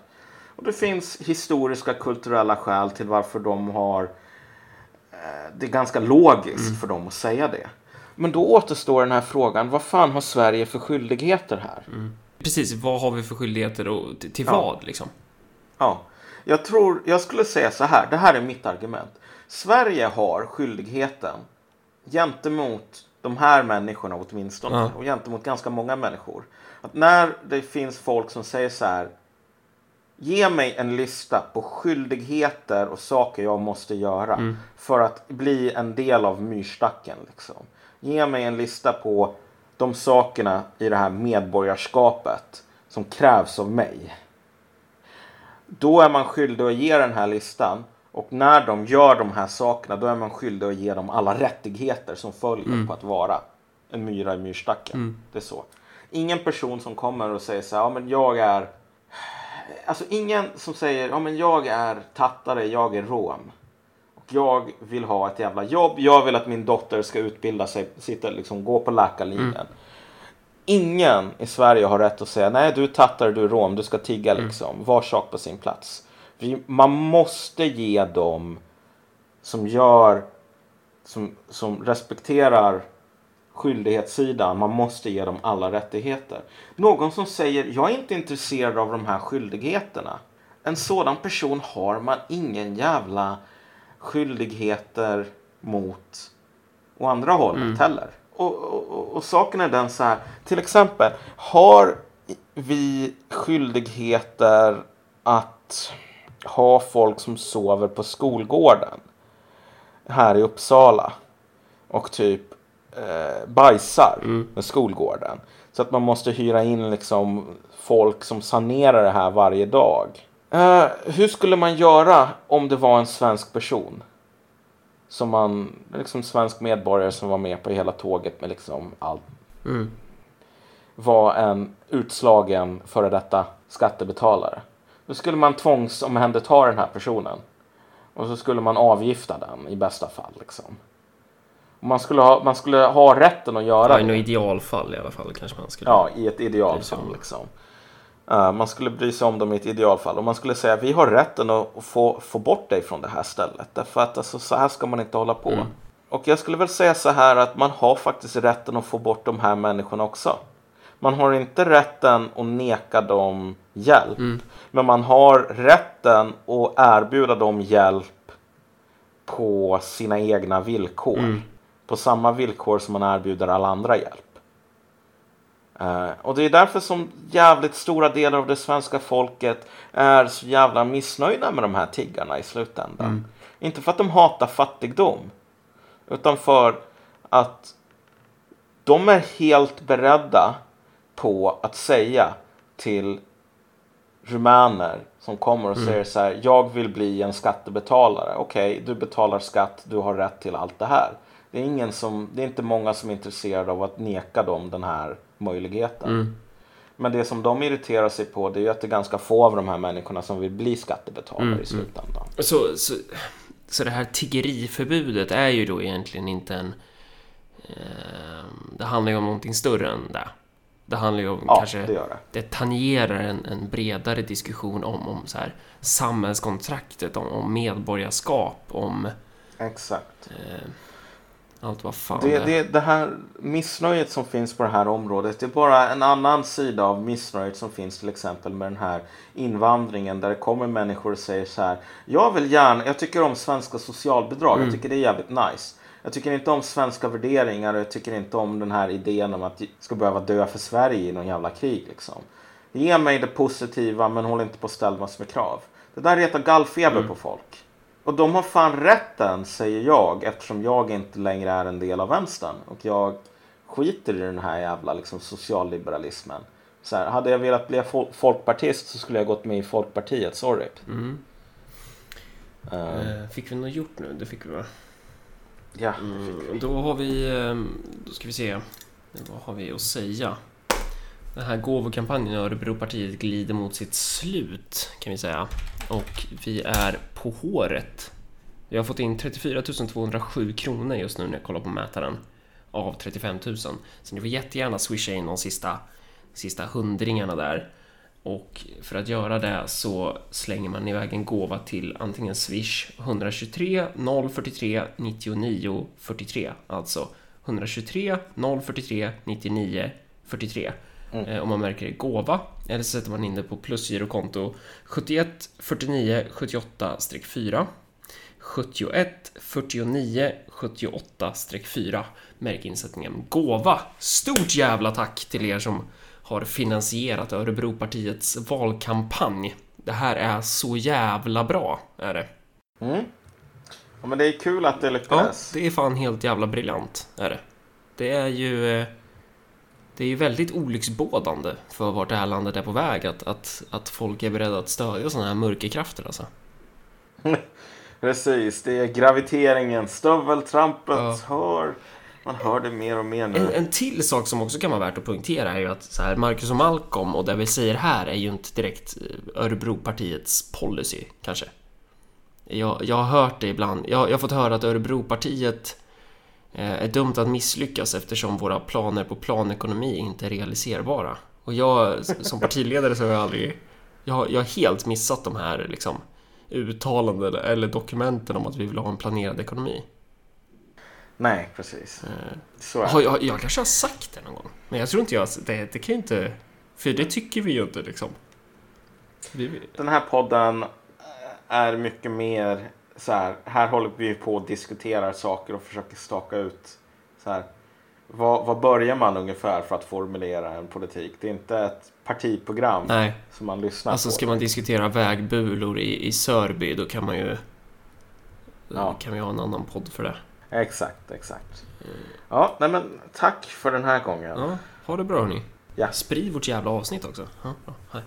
S2: Och det finns historiska, kulturella skäl till varför de har eh, det är ganska logiskt mm. för dem att säga det. Men då återstår den här frågan, vad fan har Sverige för skyldigheter här? Mm.
S1: Precis, vad har vi för skyldigheter och till, till ja. vad liksom?
S2: Ja, jag tror, jag skulle säga så här, det här är mitt argument. Sverige har skyldigheten gentemot de här människorna åtminstone ja. och gentemot ganska många människor. Att när det finns folk som säger så här. Ge mig en lista på skyldigheter och saker jag måste göra mm. för att bli en del av myrstacken. Liksom. Ge mig en lista på de sakerna i det här medborgarskapet som krävs av mig. Då är man skyldig att ge den här listan. Och när de gör de här sakerna då är man skyldig att ge dem alla rättigheter som följer mm. på att vara en myra i myrstacken. Mm. Det är så. Ingen person som kommer och säger så här, ja men jag är... Alltså ingen som säger, ja men jag är tattare, jag är rom. Och jag vill ha ett jävla jobb, jag vill att min dotter ska utbilda sig, sitta liksom, gå på läkarlinjen. Mm. Ingen i Sverige har rätt att säga nej du är tattare, du är rom, du ska tigga mm. liksom. Var sak på sin plats. Man måste ge dem som gör, som, som respekterar skyldighetssidan, man måste ge dem alla rättigheter. Någon som säger jag är inte intresserad av de här skyldigheterna. En sådan person har man ingen jävla skyldigheter mot å andra hållet mm. heller. Och, och, och, saken är den så här, till exempel, har vi skyldigheter att ha folk som sover på skolgården här i Uppsala och typ eh, bajsar mm. med skolgården. Så att man måste hyra in liksom folk som sanerar det här varje dag. Eh, hur skulle man göra om det var en svensk person? Som man, liksom svensk medborgare som var med på hela tåget med liksom allt,
S1: Mm.
S2: var en utslagen före detta skattebetalare. Då skulle man tvångsomhänderta den här personen. Och så skulle man avgifta den i bästa fall. Liksom. Man, skulle ha, man skulle ha rätten att göra
S1: Ja, I
S2: det.
S1: något idealfall i alla fall kanske man skulle...
S2: Ja, i ett idealfall.
S1: om.
S2: Liksom. Eh, man skulle bry sig om dem i ett idealfall. Och man skulle säga vi har rätten att få, få bort dig från det här stället. Därför att alltså, så här ska man inte hålla på.
S1: Mm.
S2: Och jag skulle väl säga så här att man har faktiskt rätten att få bort de här människorna också. Man har inte rätten att neka dem hjälp.
S1: Mm.
S2: Men man har rätten att erbjuda dem hjälp på sina egna villkor.
S1: Mm.
S2: På samma villkor som man erbjuder alla andra hjälp. Eh, och det är därför som jävligt stora delar av det svenska folket är så jävla missnöjda med de här tiggarna i slutändan. Inte för att de hatar fattigdom. Utan för att de är helt beredda på att säga till rumäner som kommer och säger så här. Jag vill bli en skattebetalare. Okej, du betalar skatt. Du har rätt till allt det här. Det är, ingen som, det är inte många som är intresserade av att neka dem den här möjligheten.
S1: Mm.
S2: Men det som de irriterar sig på det är ju att det är ganska få av de här människorna som vill bli skattebetalare
S1: Mm,
S2: i slutändan.
S1: Så, så, så det här tiggeriförbudet är ju då egentligen inte en... Eh, det handlar ju om någonting större än det. Det handlar ju om
S2: Ja,
S1: kanske...
S2: det gör det.
S1: det tangerar en, en bredare diskussion om, om så här, samhällskontraktet, om, om medborgarskap, om
S2: Exakt.
S1: eh, allt vad fan
S2: Det,
S1: är.
S2: det, det här missnöjet som finns på det här området det är bara en annan sida av missnöjet som finns till exempel med den här invandringen där det kommer människor och säger så här. Jag vill gärna, jag tycker om svenska socialbidrag, jag tycker det är jävligt nice. Jag tycker inte om svenska värderingar och jag tycker inte om den här idén om att jag ska behöva dö för Sverige i någon jävla krig liksom. Ge mig det positiva men håll inte på att ställa massor med krav. Det där retar gallfeber på folk. Och de har fan rätten, säger jag, eftersom jag inte längre är en del av vänstern. Och jag skiter i den här jävla liksom, socialliberalismen. Så här, hade jag velat bli fol- folkpartist så skulle jag gått med i Folkpartiet, sorry.
S1: Mm.
S2: Eh,
S1: fick vi något gjort nu? Det fick vi va?
S2: ja,
S1: Mm, då har vi... ehm, Då ska vi se. Vad har vi att säga? Den här gåvokampanjen i Örebropartiet glider mot sitt slut kan vi säga. Och vi är på håret. Vi har fått in 34 207 kronor just nu när jag kollar på mätaren. Av 35 000. Så ni får jättegärna swisha in de sista, sista hundringarna där. Och för att göra det så slänger man iväg en gåva till antingen Swish 123 043 99 43. Alltså 123 043 99 43. Eh, om man märker gåva. Eller så sätter man in det på plusgirokonto 71 49 78-4. 71 49 78-4. Märk insättningen gåva. Stort jävla tack till er som har finansierat Örebropartiets valkampanj. Det här är så jävla bra, är det.
S2: mm. ja, men det är kul att det
S1: Ja,
S2: lyckades.
S1: det är fan helt jävla briljant, är det. Det är ju... Det är ju väldigt olycksbådande för vart det här landet är på väg att, att, att folk är beredda att stödja sådana här mörkerkrafter alltså.
S2: Precis, det är graviteringen, stöveltrampet,
S1: Ja.
S2: hör. Man hör det mer och mer nu.
S1: En, en till sak som också kan vara värt att punktera är ju att så här, Marcus och Malcolm och det vi säger här är ju inte direkt eh, Örebropartiets policy, kanske. Jag, jag har hört det ibland. Jag, jag har fått höra att Örebropartiet är dömt att misslyckas eftersom våra planer på planekonomi inte är realiserbara. Och jag som partiledare så har jag aldrig... Jag har, jag har helt missat de här liksom, uttalanden eller dokumenten om att vi vill ha en planerad ekonomi.
S2: Nej, precis.
S1: Eh,
S2: Så är det.
S1: jag, jag kanske har sagt det någon gång. Men jag tror inte jag... Det, det kan ju inte... För det tycker vi ju inte liksom.
S2: Den här podden är mycket mer så här. Här håller vi på och diskuterar saker och försöker staka ut så här. Vad, vad börjar man ungefär för att formulera en politik? Det är inte ett partiprogram
S1: nej,
S2: som man lyssnar
S1: alltså
S2: på.
S1: ska man diskutera vägbulor i, i Sörby då kan man ju...
S2: Ja.
S1: kan vi ha en annan podd för det.
S2: Exakt, exakt. Ja, nej men tack för den här gången.
S1: Ja, ha det bra hörni.
S2: Ja.
S1: Sprid vårt jävla avsnitt också. Ja, bra. Hej.